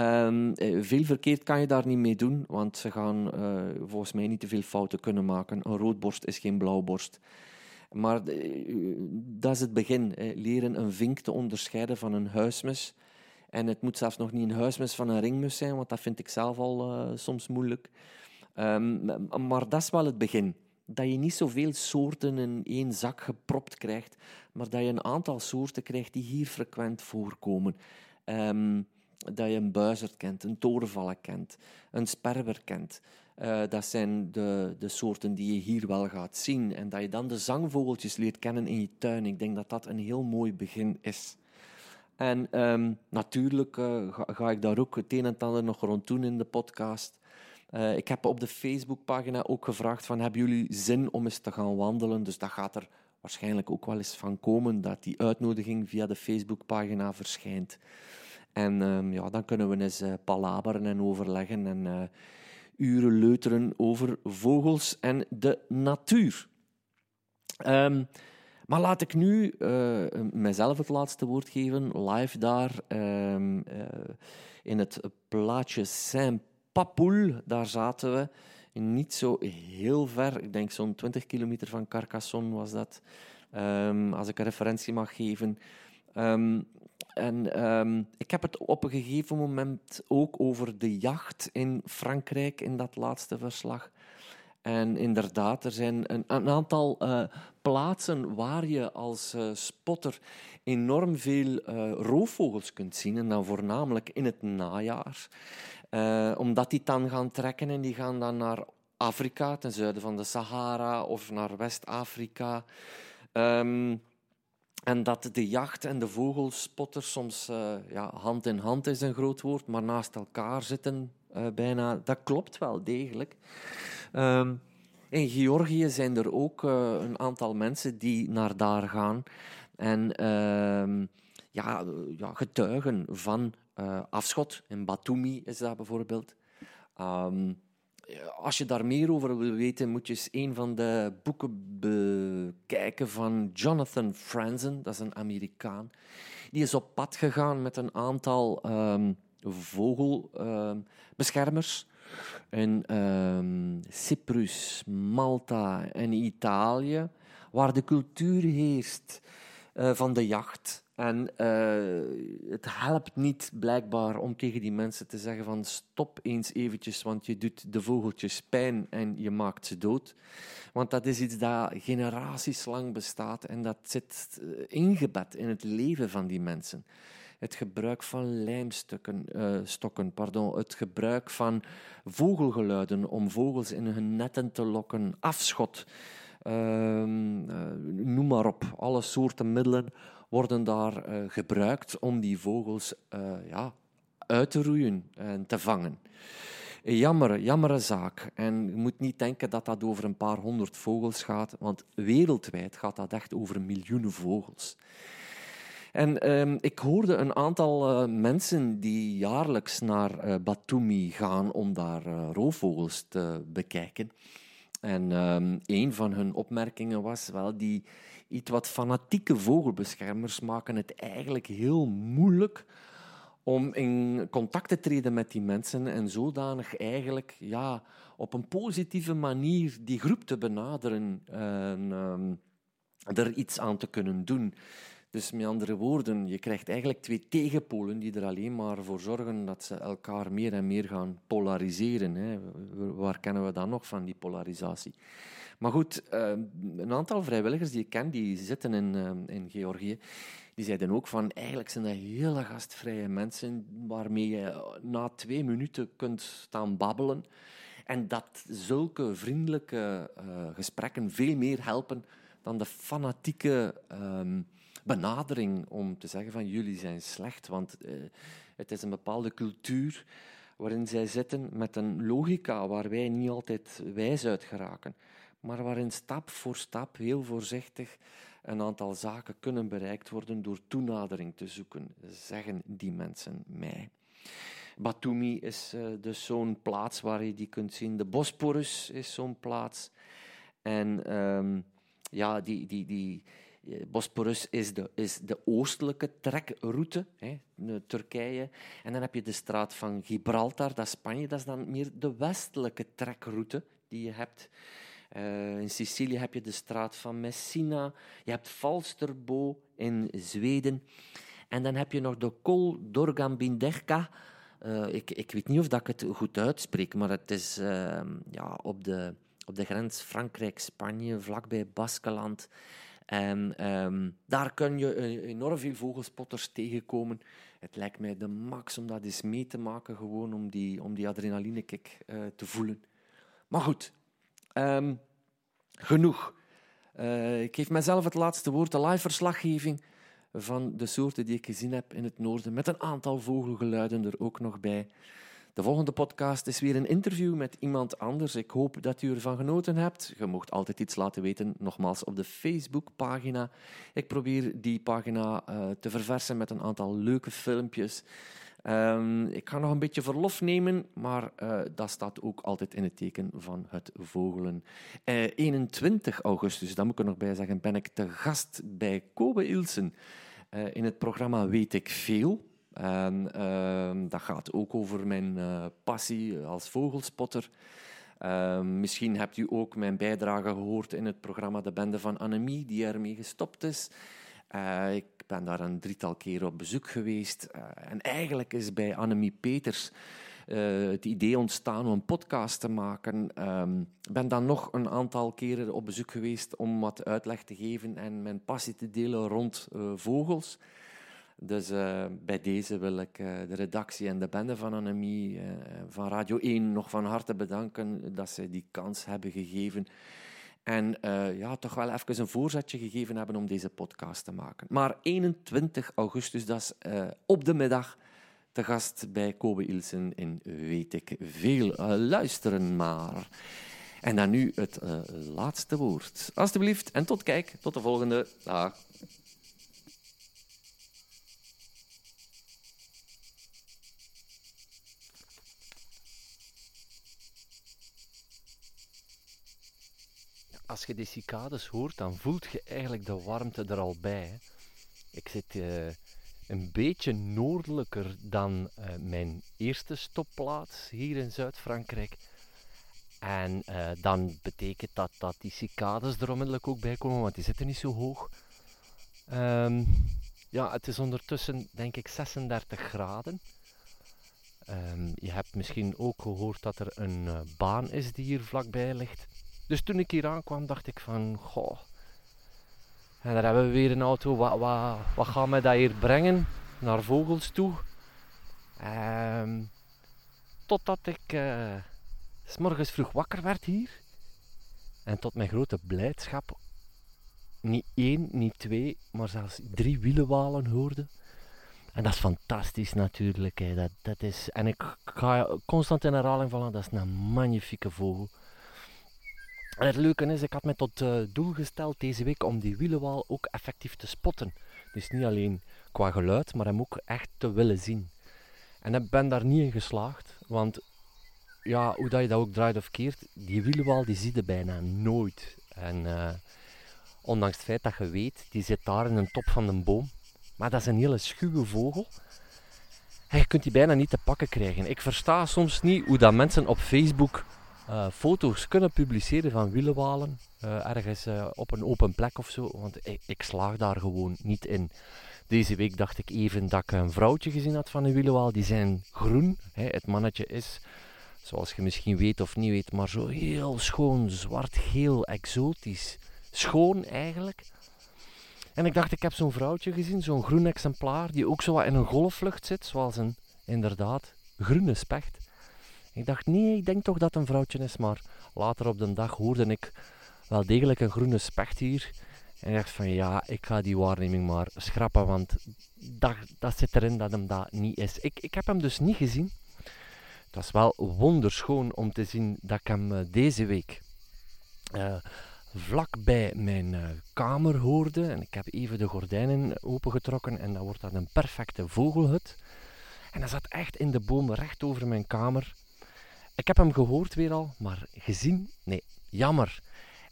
Um, veel verkeerd kan je daar niet mee doen, want ze gaan uh, volgens mij niet te veel fouten kunnen maken. Een roodborst is geen blauwborst. Maar uh, dat is het begin. Leren een vink te onderscheiden van een huismus. En het moet zelfs nog niet een huismus van een ringmus zijn, want dat vind ik zelf al soms moeilijk. Um, maar dat is wel het begin. Dat je niet zoveel soorten in één zak gepropt krijgt, maar dat je een aantal soorten krijgt die hier frequent voorkomen. Um, dat je een buizerd kent, een torenvalk kent, een sperwer kent. Uh, dat zijn de, de soorten die je hier wel gaat zien. En dat je dan de zangvogeltjes leert kennen in je tuin. Ik denk dat dat een heel mooi begin is. En um, natuurlijk uh, ga, ik daar ook het een en ander nog rond doen in de podcast. Uh, ik heb op de Facebookpagina ook gevraagd van, hebben jullie zin om eens te gaan wandelen? Dus dat gaat er waarschijnlijk ook wel eens van komen, dat die uitnodiging via de Facebookpagina verschijnt. En um, ja, dan kunnen we eens uh, palaberen en overleggen en uh, uren leuteren over vogels en de natuur. Um, maar laat ik nu uh, mezelf het laatste woord geven, live daar um, in het plaatje Saint-Papoul. Daar zaten we, niet zo heel ver, ik denk zo'n 20 kilometer van Carcassonne was dat, als ik een referentie mag geven. Um, en um, ik heb het op een gegeven moment ook over de jacht in Frankrijk in dat laatste verslag. En inderdaad, er zijn een, een aantal uh, plaatsen waar je als uh, spotter enorm veel uh, roofvogels kunt zien. En dan voornamelijk in het najaar. Omdat die dan gaan trekken en die gaan dan naar Afrika, ten zuiden van de Sahara of naar West-Afrika. Ehm, en dat de jacht en de vogelspotters soms uh, ja, hand in hand is een groot woord, maar naast elkaar zitten uh, bijna. Dat klopt wel degelijk. Um, in Georgië zijn er ook uh, een aantal mensen die naar daar gaan en ehm, ja, ja, getuigen van afschot. In Batumi is dat bijvoorbeeld. Um, als je daar meer over wil weten, moet je eens een van de boeken bekijken van Jonathan Franzen. Dat is een Amerikaan. Die is op pad gegaan met een aantal um, vogelbeschermers. in um, Cyprus, Malta en Italië, waar de cultuur heerst uh, van de jacht en uh, het helpt niet blijkbaar om tegen die mensen te zeggen van stop eens eventjes, want je doet de vogeltjes pijn en je maakt ze dood. Want dat is iets dat generaties lang bestaat en dat zit eh, ingebed in het leven van die mensen. Het gebruik van lijmstokken, stokken, pardon, het gebruik van vogelgeluiden om vogels in hun netten te lokken, afschot, noem maar op, alle soorten middelen worden daar uh, gebruikt om die vogels uh, ja, uit te roeien en te vangen. Jammer, jammere zaak. En je moet niet denken dat dat over een paar honderd vogels gaat, want wereldwijd gaat dat echt over miljoenen vogels. En um, ik hoorde een aantal mensen die jaarlijks naar uh, Batumi gaan om daar roofvogels te bekijken. En um, een van hun opmerkingen was wel die iets wat fanatieke vogelbeschermers maken het eigenlijk heel moeilijk om in contact te treden met die mensen en zodanig eigenlijk ja, op een positieve manier die groep te benaderen en um, er iets aan te kunnen doen. Dus met andere woorden, je krijgt eigenlijk twee tegenpolen die er alleen maar voor zorgen dat ze elkaar meer en meer gaan polariseren. Hè. Waar kennen we dan nog van, die polarisatie? Maar goed, ehm, een aantal vrijwilligers die ik ken, die zitten in, ehm, in Georgië, die zeiden ook van eigenlijk zijn dat hele gastvrije mensen waarmee je na twee minuten kunt staan babbelen. En dat zulke vriendelijke gesprekken veel meer helpen dan de fanatieke um, benadering om te zeggen van jullie zijn slecht. Want uh, het is een bepaalde cultuur waarin zij zitten met een logica waar wij niet altijd wijs uit geraken maar waarin stap voor stap heel voorzichtig een aantal zaken kunnen bereikt worden door toenadering te zoeken, zeggen die mensen mij. Batumi is uh, dus zo'n plaats waar je die kunt zien. De Bosporus is zo'n plaats. En um, ja, die, die, die eh, Bosporus is de, is de oostelijke trekroute, hè, Turkije. En dan heb je de straat van Gibraltar, dat is Spanje. Dat is dan meer de westelijke trekroute die je hebt. Uh, in Sicilië heb je de straat van Messina. Je hebt Falsterbo in Zweden. En dan heb je nog de Col d'Orgambinderca. Uh, ik, ik weet niet of dat ik het goed uitspreek, maar het is uh, ja, op, de, op de grens Frankrijk-Spanje, vlakbij Baskeland. En um, daar kun je enorm veel vogelspotters tegenkomen. Het lijkt mij de max om dat eens mee te maken, gewoon om die, om die adrenalinekick uh, te voelen. Maar goed, Um, genoeg. Uh, ik geef mezelf het laatste woord, de live verslaggeving van de soorten die ik gezien heb in het noorden, met een aantal vogelgeluiden er ook nog bij. De volgende podcast is weer een interview met iemand anders. Ik hoop dat u ervan genoten hebt. Je mocht altijd iets laten weten, nogmaals op de Facebook-pagina. Ik probeer die pagina uh, te verversen met een aantal leuke filmpjes. Um, ik ga nog een beetje verlof nemen, maar uh, dat staat ook altijd in het teken van het vogelen. Uh, eh, 21 augustus, dat moet ik nog bij zeggen, ben ik te gast bij Kobe Ilsen in het programma Weet ik Veel. En, ehm, dat gaat ook over mijn passie als vogelspotter. Ehm, misschien hebt u ook mijn bijdrage gehoord in het programma De Bende van Annemie, die ermee gestopt is. Uh, ik ben daar een drietal keer op bezoek geweest. Uh, en eigenlijk is bij Annemie Peters het idee ontstaan om een podcast te maken. Ik um, ben dan nog een aantal keren op bezoek geweest om wat uitleg te geven en mijn passie te delen rond vogels. Dus eh, bij deze wil ik eh, de redactie en de bende van Anemie, uh, van Radio 1, nog van harte bedanken dat ze die kans hebben gegeven. En ja, toch wel even een voorzetje gegeven hebben om deze podcast te maken. Maar 21 augustus, dat is op de middag, te gast bij Kobe Ilsen in Weet ik Veel. luisteren maar. En dan nu het laatste woord. Alsjeblieft en tot kijk. Tot de volgende. Dag. Als je die cicades hoort, dan voelt je eigenlijk de warmte er al bij. Ik zit uh, een beetje noordelijker dan uh, mijn eerste stopplaats hier in Zuid-Frankrijk. En uh, dan betekent dat dat die cicades er onmiddellijk ook bij komen, want die zitten niet zo hoog. Um, ja, het is ondertussen denk ik 36 graden. Um, je hebt misschien ook gehoord dat er een baan is die hier vlakbij ligt. Dus toen ik hier aankwam, dacht ik van, goh. En daar hebben we weer een auto. Wat, wat, wat gaat mij dat hier brengen? Naar vogels toe. Ehm, totdat ik uh, s morgens vroeg wakker werd hier. En tot mijn grote blijdschap niet één, niet twee, maar zelfs drie wielenwalen hoorde. En dat is fantastisch natuurlijk. Hè. Dat, dat is, en ik ga constant in herhaling vallen, dat is een magnifieke vogel. En het leuke is, ik had me tot uh, doel gesteld deze week om die wielenwaal ook effectief te spotten. Dus niet alleen qua geluid, maar hem ook echt te willen zien. En ik ben daar niet in geslaagd, want ja, hoe dat je dat ook draait of keert, die wielenwaal die zie je bijna nooit. En uh, ondanks het feit dat je weet, die zit daar in de top van de boom. Maar dat is een hele schuwe vogel. En je kunt die bijna niet te pakken krijgen. Ik versta soms niet hoe dat mensen op Facebook uh, foto's kunnen publiceren van wielenwalen. Uh, ergens uh, op een open plek of zo. Want ik, ik, slaag daar gewoon niet in. Deze week dacht ik even dat ik een vrouwtje gezien had van een wielenwaal. Die zijn groen. Hè. Het mannetje is, zoals je misschien weet of niet weet, maar zo heel schoon, zwart-geel, exotisch. Schoon eigenlijk. En ik dacht, ik heb zo'n vrouwtje gezien, zo'n groen exemplaar, die ook zo wat in een golfvlucht zit, zoals een inderdaad groene specht. Ik dacht, nee, ik denk toch dat een vrouwtje is. Maar later op de dag hoorde ik wel degelijk een groene specht hier. En ik dacht van ja, ik ga die waarneming maar schrappen, want dat, dat zit erin dat hem dat niet is. Ik, ik heb hem dus niet gezien. Het was wel wonderschoon om te zien dat ik hem uh, deze week uh, vlak bij mijn uh, kamer hoorde. En ik heb even de gordijnen opengetrokken en dan wordt dat een perfecte vogelhut. En hij zat echt in de boom recht over mijn kamer. Ik heb hem gehoord weer al, maar gezien? Nee, jammer.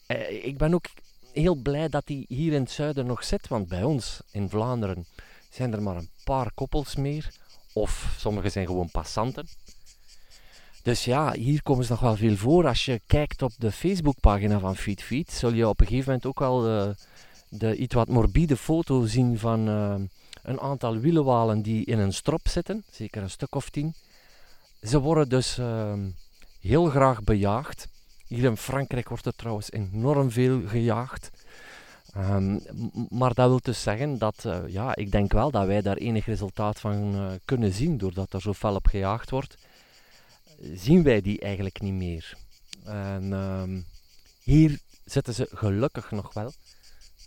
Eh, ik ben ook heel blij dat hij hier in het zuiden nog zit, want bij ons in Vlaanderen zijn er maar een paar koppels meer. Of sommige zijn gewoon passanten. Dus ja, hier komen ze nog wel veel voor. Als je kijkt op de Facebookpagina van FeedFeed, zul je op een gegeven moment ook wel de, de iets wat morbide foto zien van uh, een aantal wielenwalen die in een strop zitten. Zeker een stuk of tien. Ze worden dus uh, heel graag bejaagd. Hier in Frankrijk wordt er trouwens enorm veel gejaagd. Um, maar dat wil dus zeggen dat, uh, ja, ik denk wel dat wij daar enig resultaat van uh, kunnen zien, doordat er zo fel op gejaagd wordt. Zien wij die eigenlijk niet meer. En um, hier zitten ze gelukkig nog wel.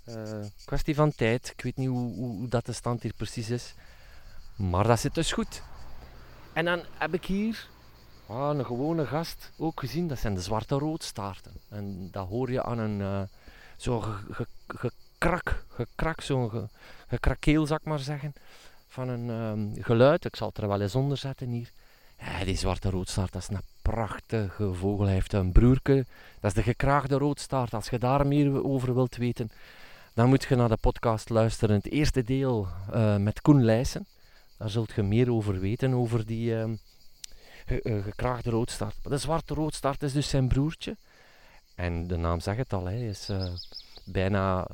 Uh, kwestie van tijd. Ik weet niet hoe, hoe, hoe dat de stand hier precies is. Maar dat zit dus goed. En dan heb ik hier ah, een gewone gast ook gezien. Dat zijn de zwarte roodstaarten. En dat hoor je aan een uh, gekrak, gekrak, zo'n ge, gekrakeel, zou ik maar zeggen. Van een um, geluid. Ik zal het er wel eens onder zetten hier. Ja, die zwarte roodstaart, dat is een prachtige vogel. Hij heeft een broerke. Dat is de gekraagde roodstaart. Als je daar meer over wilt weten, dan moet je naar de podcast luisteren. Het eerste deel uh, met Koen Leijsen. Daar zult je meer over weten, over die uh, ge, uh, gekraagde roodstaart. De zwarte roodstaart is dus zijn broertje. En de naam zegt het al, hij is uh, bijna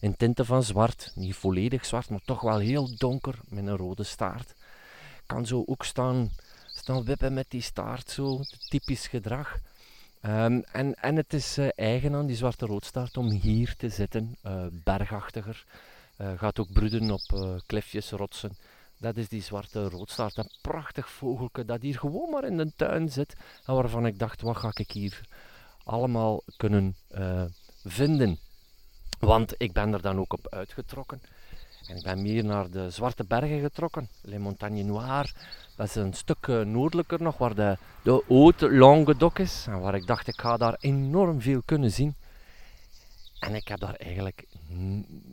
in tinten van zwart. Niet volledig zwart, maar toch wel heel donker met een rode staart. Kan zo ook staan, staan wippen met die staart, zo typisch gedrag. Um, en, en het is eigen aan die zwarte roodstaart om hier te zitten, bergachtiger gaat ook broeden op klifjes, rotsen. Dat is die zwarte roodstaart. Een prachtig vogelke dat hier gewoon maar in de tuin zit. En waarvan ik dacht, wat ga ik hier allemaal kunnen vinden. Want ik ben er dan ook op uitgetrokken. En ik ben meer naar de Zwarte Bergen getrokken, Les Montagnes Noires. Dat is een stuk uh, noordelijker nog, waar de, de Haute Languedoc is. En waar ik dacht, ik ga daar enorm veel kunnen zien. En ik heb daar eigenlijk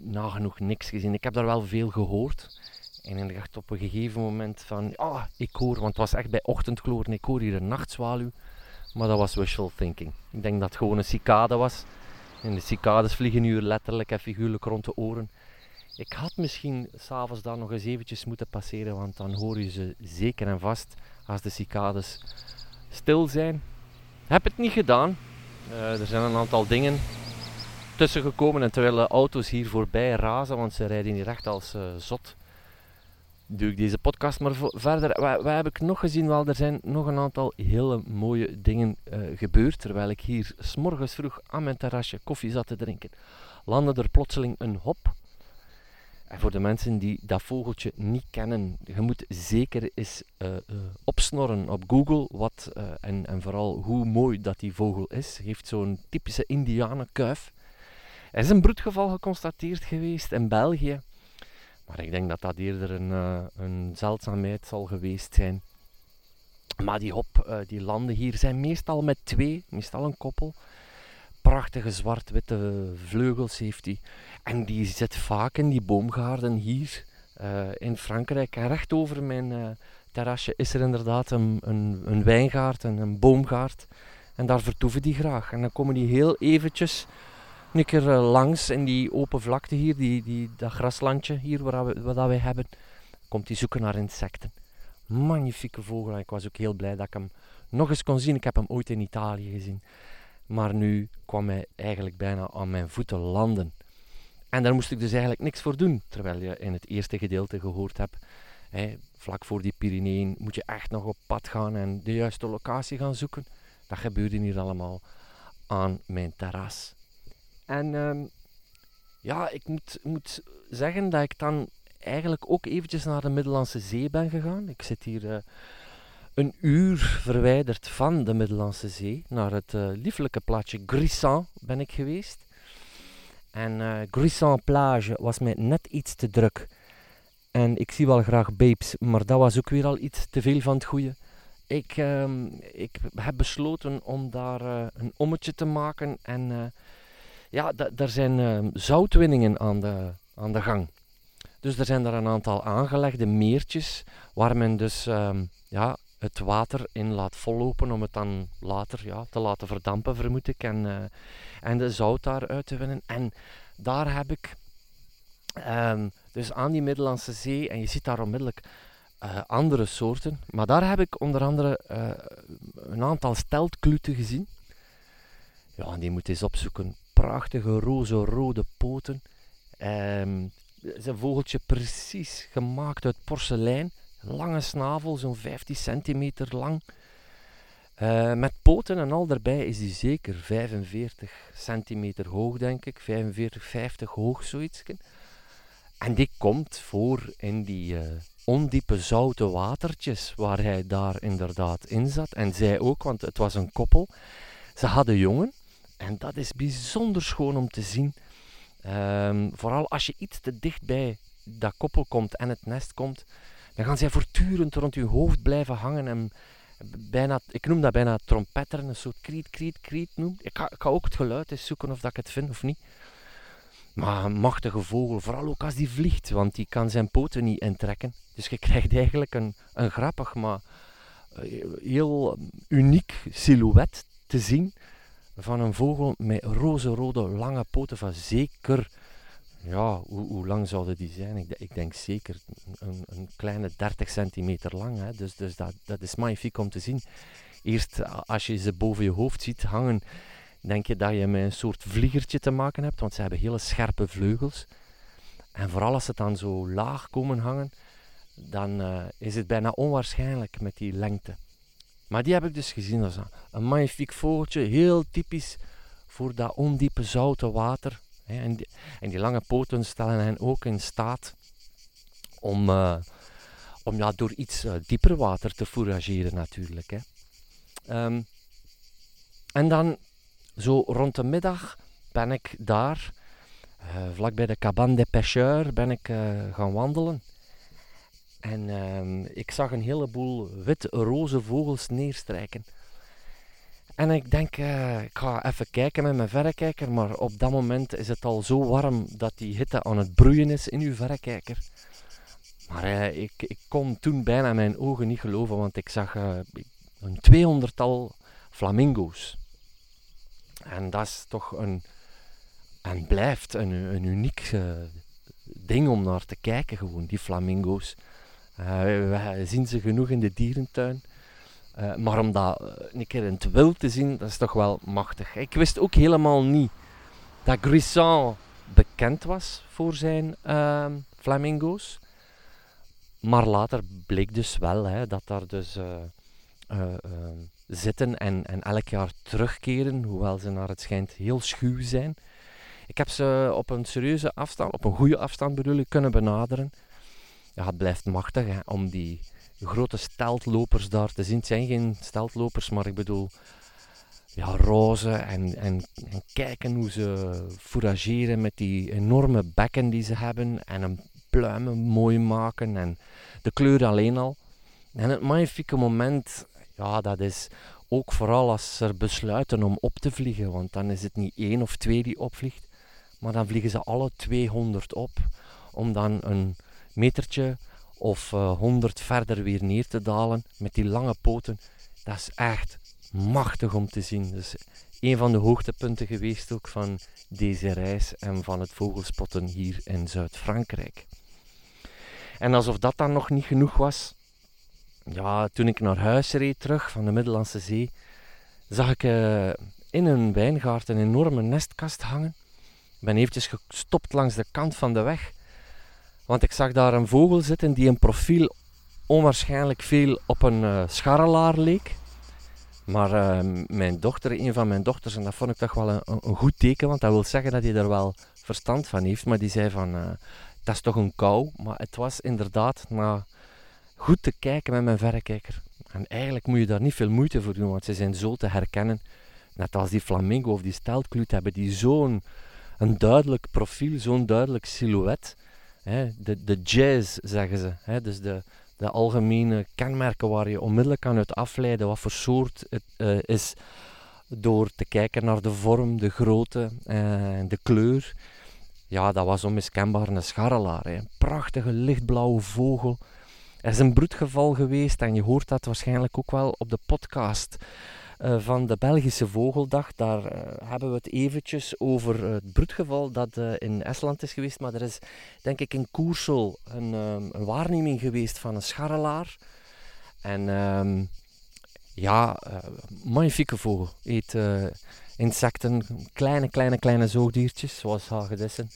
nagenoeg niks gezien. Ik heb daar wel veel gehoord. En ik dacht op een gegeven moment van, ah, ik hoor, want het was echt bij ochtendkloren, ik hoor hier een nachtzwaluw. Maar dat was wishful thinking. Ik denk dat het gewoon een cicade was. En de cicades vliegen nu letterlijk en figuurlijk rond de oren. Ik had misschien s'avonds daar nog eens eventjes moeten passeren, want dan hoor je ze zeker en vast als de cicades stil zijn. Heb het niet gedaan. Uh, er zijn een aantal dingen tussen gekomen en terwijl de auto's hier voorbij razen, want ze rijden hier echt als uh, zot, doe ik deze podcast maar verder. Wat, wat, heb ik nog gezien? Wel, er zijn nog een aantal hele mooie dingen uh, gebeurd. Terwijl ik hier s'morgens vroeg aan mijn terrasje koffie zat te drinken, landde er plotseling een hop en voor de mensen die dat vogeltje niet kennen, je moet zeker eens uh, uh, opsnorren op Google wat, en, en vooral hoe mooi dat die vogel is. Heeft zo'n typische indianenkuif. Er is een broedgeval geconstateerd geweest in België. Maar ik denk dat dat eerder een, een zeldzaamheid zal geweest zijn. Maar die hop, die landen hier zijn meestal met twee, meestal een koppel. Prachtige zwart-witte vleugels heeft hij. En die zit vaak in die boomgaarden hier uh, in Frankrijk. En recht over mijn terrasje is er inderdaad een, een, een wijngaard en een boomgaard. En daar vertoeven die graag. En dan komen die heel eventjes een keer uh, langs in die open vlakte hier, die, die, dat graslandje hier waar we, wat wij hebben. Komt die zoeken naar insecten. Magnifieke vogel. En ik was ook heel blij dat ik hem nog eens kon zien. Ik heb hem ooit in Italië gezien. Maar nu kwam hij eigenlijk bijna aan mijn voeten landen. En daar moest ik dus eigenlijk niks voor doen. Terwijl je in het eerste gedeelte gehoord hebt, hè, vlak voor die Pyreneeën moet je echt nog op pad gaan en de juiste locatie gaan zoeken. Dat gebeurde hier allemaal aan mijn terras. En ehm, ja, ik moet, moet zeggen dat ik dan eigenlijk ook eventjes naar de Middellandse Zee ben gegaan. Ik zit hier uh, een uur verwijderd van de Middellandse Zee. Naar het uh, lieflijke plaatsje Grissan ben ik geweest. En uh, Grisson Plage was mij net iets te druk. En ik zie wel graag babes, maar dat was ook weer al iets te veel van het goede. Ik, uh, ik heb besloten om daar een ommetje te maken. En ja, er zijn ehm, zoutwinningen aan de, aan de gang. Dus er zijn daar een aantal aangelegde meertjes waar men dus um, ja, het water in laat vollopen om het dan later ja, te laten verdampen, vermoed ik. En, en de zout daaruit te winnen. En daar heb ik um, dus aan die Middellandse Zee, en je ziet daar onmiddellijk uh, andere soorten, maar daar heb ik onder andere uh, een aantal steltkluten gezien. Ja, die moet eens opzoeken. Prachtige roze-rode poten. Um, is een vogeltje precies gemaakt uit porselein. Lange snavel, zo'n 15 centimeter lang. Uh, met poten en al daarbij is die zeker 45 centimeter hoog, denk ik. 45, 50 hoog, zoiets. En die komt voor in die uh, ondiepe zoute watertjes waar hij daar inderdaad in zat. En zij ook, want het was een koppel. Ze hadden jongen. En dat is bijzonder schoon om te zien. Um, vooral als je iets te dicht bij dat koppel komt en het nest komt, dan gaan zij voortdurend rond je hoofd blijven hangen en bijna, ik noem dat bijna trompetteren, een soort kriet, kriet, kriet noem. Ik ga, ik ga ook het geluid eens zoeken of dat ik het vind of niet. Maar een machtige vogel, vooral ook als die vliegt, want die kan zijn poten niet intrekken. Dus je krijgt eigenlijk een, een grappig, maar eh, heel uniek silhouet te zien van een vogel met roze-rode lange poten van zeker ja, hoe, hoe, lang zouden die zijn? Ik, ik denk zeker een, een, kleine 30 centimeter lang. Hè. Dus, dus dat, dat is magnifiek om te zien. Eerst als je ze boven je hoofd ziet hangen, denk je dat je met een soort vliegertje te maken hebt, want ze hebben hele scherpe vleugels. En vooral als ze dan zo laag komen hangen, dan uh, is het bijna onwaarschijnlijk met die lengte. Maar die heb ik dus gezien als een, magnifiek vogeltje, heel typisch voor dat ondiepe zoute water. En, die, en die lange poten stellen hen ook in staat om, uh, om ja, door iets uh, dieper water te fourageren natuurlijk. Hè. Um, en dan zo rond de middag ben ik daar, uh, vlak bij de Cabane des Pêcheurs, ben ik gaan wandelen. En um, ik zag een heleboel wit-roze vogels neerstrijken. En ik denk, uh, ik ga even kijken met mijn verrekijker, maar op dat moment is het al zo warm dat die hitte aan het broeien is in uw verrekijker. Maar uh, ik, ik kon toen bijna mijn ogen niet geloven, want ik zag uh, een tweehonderdtal flamingo's. En dat is toch een, en blijft een, een uniek ding om naar te kijken, gewoon, die flamingo's. We zien ze genoeg in de dierentuin. Uh, maar om dat uh, een keer in het wild te zien, dat is toch wel machtig. Ik wist ook helemaal niet dat Grisant bekend was voor zijn uh, flamingo's. Maar later bleek dus wel hè, dat daar dus eh, zitten en, en elk jaar terugkeren, hoewel ze naar het schijnt heel schuw zijn. Ik heb ze op een serieuze afstand, op een goede afstand bedoel ik, kunnen benaderen. Ja, het blijft machtig hè, om die grote steltlopers daar te zien. Het zijn geen steltlopers, maar ik bedoel ja, roze en, en, en kijken hoe ze fourageren met die enorme bekken die ze hebben en hun pluimen mooi maken en de kleur alleen al. En het magnifieke moment, ja, dat is ook vooral als ze besluiten om op te vliegen, want dan is het niet één of twee die opvliegt, maar dan vliegen ze alle 200 op, om dan een metertje of uh, eh, 100 verder weer neer te dalen met die lange poten. Dat is echt machtig om te zien. Dus een van de hoogtepunten geweest ook van deze reis en van het vogelspotten hier in Zuid-Frankrijk. En alsof dat dan nog niet genoeg was, ja, toen ik naar huis reed terug van de Middellandse Zee, zag ik uh, in een wijngaard een enorme nestkast hangen. Ik ben eventjes gestopt langs de kant van de weg want ik zag daar een vogel zitten die een profiel onwaarschijnlijk veel op een uh, scharrelaar leek. Maar uh, mijn dochter, een van mijn dochters, en dat vond ik toch wel een, een, goed teken, want dat wil zeggen dat hij er wel verstand van heeft. Maar die zei van, uh, dat is toch een kou. Maar het was inderdaad, na goed te kijken met mijn verrekijker. En eigenlijk moet je daar niet veel moeite voor doen, want ze zijn zo te herkennen. Net als die flamingo of die steltkluut hebben die zo'n duidelijk profiel, zo'n duidelijk silhouet Hè, de, de jazz, zeggen ze. Hè, dus de, de algemene kenmerken waar je onmiddellijk kan uit afleiden wat voor soort het uh, is door te kijken naar de vorm, de grootte en uh, de kleur. Ja, dat was onmiskenbaar een scharrelaar. Hè. Een prachtige lichtblauwe vogel. Er is een broedgeval geweest en je hoort dat waarschijnlijk ook wel op de podcast uh, van de Belgische Vogeldag. Daar uh, hebben we het eventjes over het broedgeval dat in Estland is geweest. Maar er is denk ik in Koersel een, um, een waarneming geweest van een scharrelaar. En um, ja, magnifieke vogel. Eet insecten, kleine, kleine, kleine zoogdiertjes, zoals hagedissen.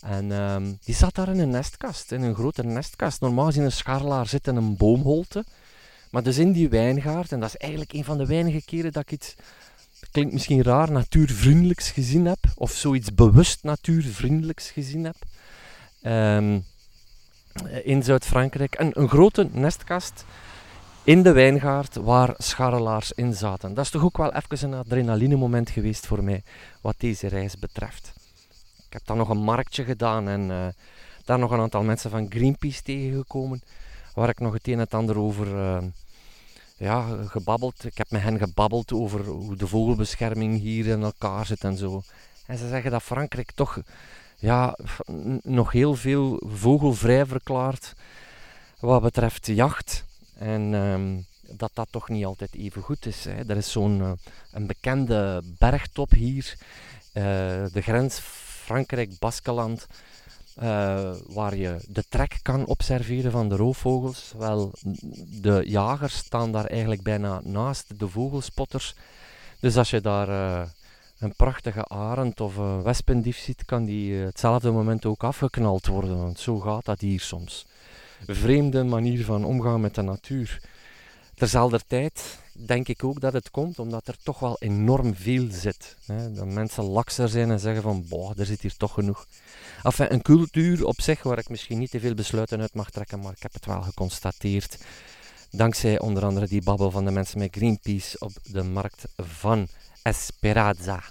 En um, die zat daar in een nestkast, in een grote nestkast. Normaal gezien een scharrelaar zit in een boomholte. Maar dus in die wijngaard, en dat is eigenlijk een van de weinige keren dat ik iets, klinkt misschien raar, natuurvriendelijks gezien heb, of zoiets bewust natuurvriendelijks gezien heb, um, in Zuid-Frankrijk. Een, een grote nestkast in de wijngaard waar scharrelaars in zaten. Dat is toch ook wel even een adrenaline moment geweest voor mij, wat deze reis betreft. Ik heb dan nog een marktje gedaan en uh, daar nog een aantal mensen van Greenpeace tegengekomen waar ik nog het een en het ander over uh, ja, gebabbeld. Ik heb met hen gebabbeld over hoe de vogelbescherming hier in elkaar zit en zo. En ze zeggen dat Frankrijk toch ja, nog heel veel vogelvrij verklaart wat betreft jacht. En um, dat dat toch niet altijd even goed is. Hè. Er is zo'n uh, een bekende bergtop hier, uh, de grens Frankrijk-Baskeland uh, waar je de trek kan observeren van de roofvogels. Wel, de jagers staan daar eigenlijk bijna naast de vogelspotters. Dus als je daar uh, een prachtige arend of een wespendief ziet, kan die uh, hetzelfde moment ook afgeknald worden. Want zo gaat dat hier soms. Vreemde manier van omgaan met de natuur. Terzelfde tijd, denk ik ook dat het komt omdat er toch wel enorm veel zit. Hè. Dat mensen lakser zijn en zeggen van, boah, er zit hier toch genoeg. Enfin, een cultuur op zich waar ik misschien niet te veel besluiten uit mag trekken, maar ik heb het wel geconstateerd. Dankzij onder andere die babbel van de mensen met Greenpeace op de markt van Esperanza.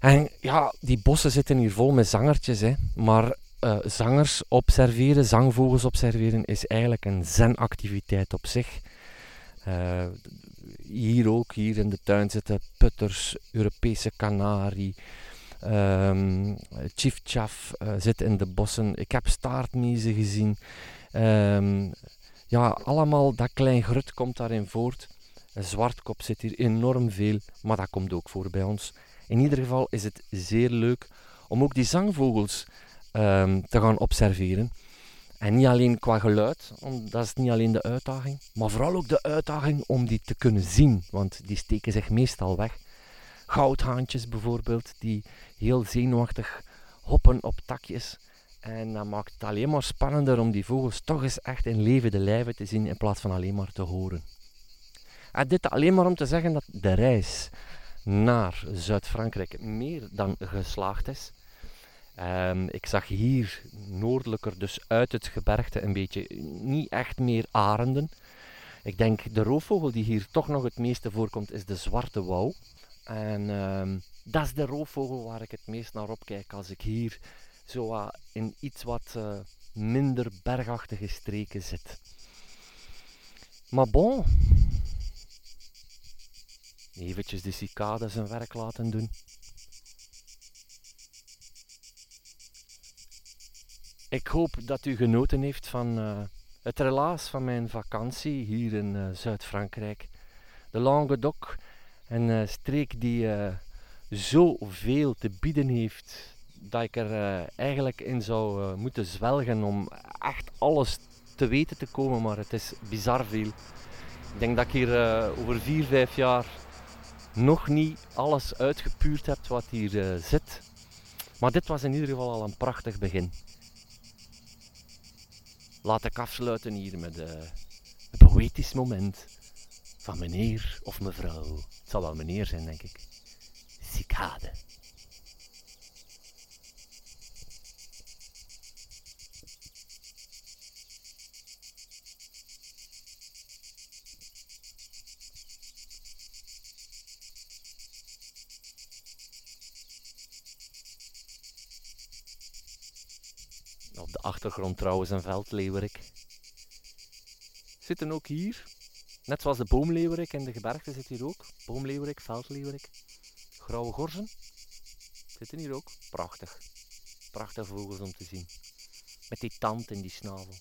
En ja, die bossen zitten hier vol met zangertjes, hè. maar uh, zangers observeren, zangvogels observeren, is eigenlijk een zenactiviteit op zich. Uh, hier ook, hier in de tuin zitten putters, Europese kanarie, um, chifchaf uh, zit in de bossen. Ik heb staartmezen gezien. Um, ja, allemaal dat klein grut komt daarin voort. Een zwartkop zit hier enorm veel, maar dat komt ook voor bij ons. In ieder geval is het zeer leuk om ook die zangvogels um, te gaan observeren. En niet alleen qua geluid, dat is niet alleen de uitdaging, maar vooral ook de uitdaging om die te kunnen zien, want die steken zich meestal weg. Goudhaantjes bijvoorbeeld, die heel zenuwachtig hoppen op takjes. En dat maakt het alleen maar spannender om die vogels toch eens echt in levende lijven te zien in plaats van alleen maar te horen. En dit alleen maar om te zeggen dat de reis naar Zuid-Frankrijk meer dan geslaagd is. Um, ik zag hier noordelijker, dus uit het gebergte, een beetje niet echt meer arenden. Ik denk de roofvogel die hier toch nog het meeste voorkomt, is de zwarte wouw. En um, dat is de roofvogel waar ik het meest naar opkijk als ik hier zo in iets wat uh, minder bergachtige streken zit. Maar bon, eventjes de cicade zijn werk laten doen. Ik hoop dat u genoten heeft van uh, het relaas van mijn vakantie hier in uh, Zuid-Frankrijk. De Languedoc, een uh, streek die zoveel te bieden heeft dat ik er eigenlijk in zou moeten zwelgen om echt alles te weten te komen, maar het is bizar veel. Ik denk dat ik hier over vier, vijf jaar nog niet alles uitgepuurd heb wat hier zit. Maar dit was in ieder geval al een prachtig begin laat ik afsluiten hier met uh, een poëtisch moment van meneer of mevrouw. Het zal wel meneer zijn, denk ik. Cicade. Achtergrond trouwens een veldleeuwerik. Zitten ook hier, net zoals de boomleeuwerik in de gebergte zit hier ook. Boomleeuwerik, veldleeuwerik. Grauwe gorzen zitten hier ook. Prachtig. Prachtige vogels om te zien. Met die tand in die snavel.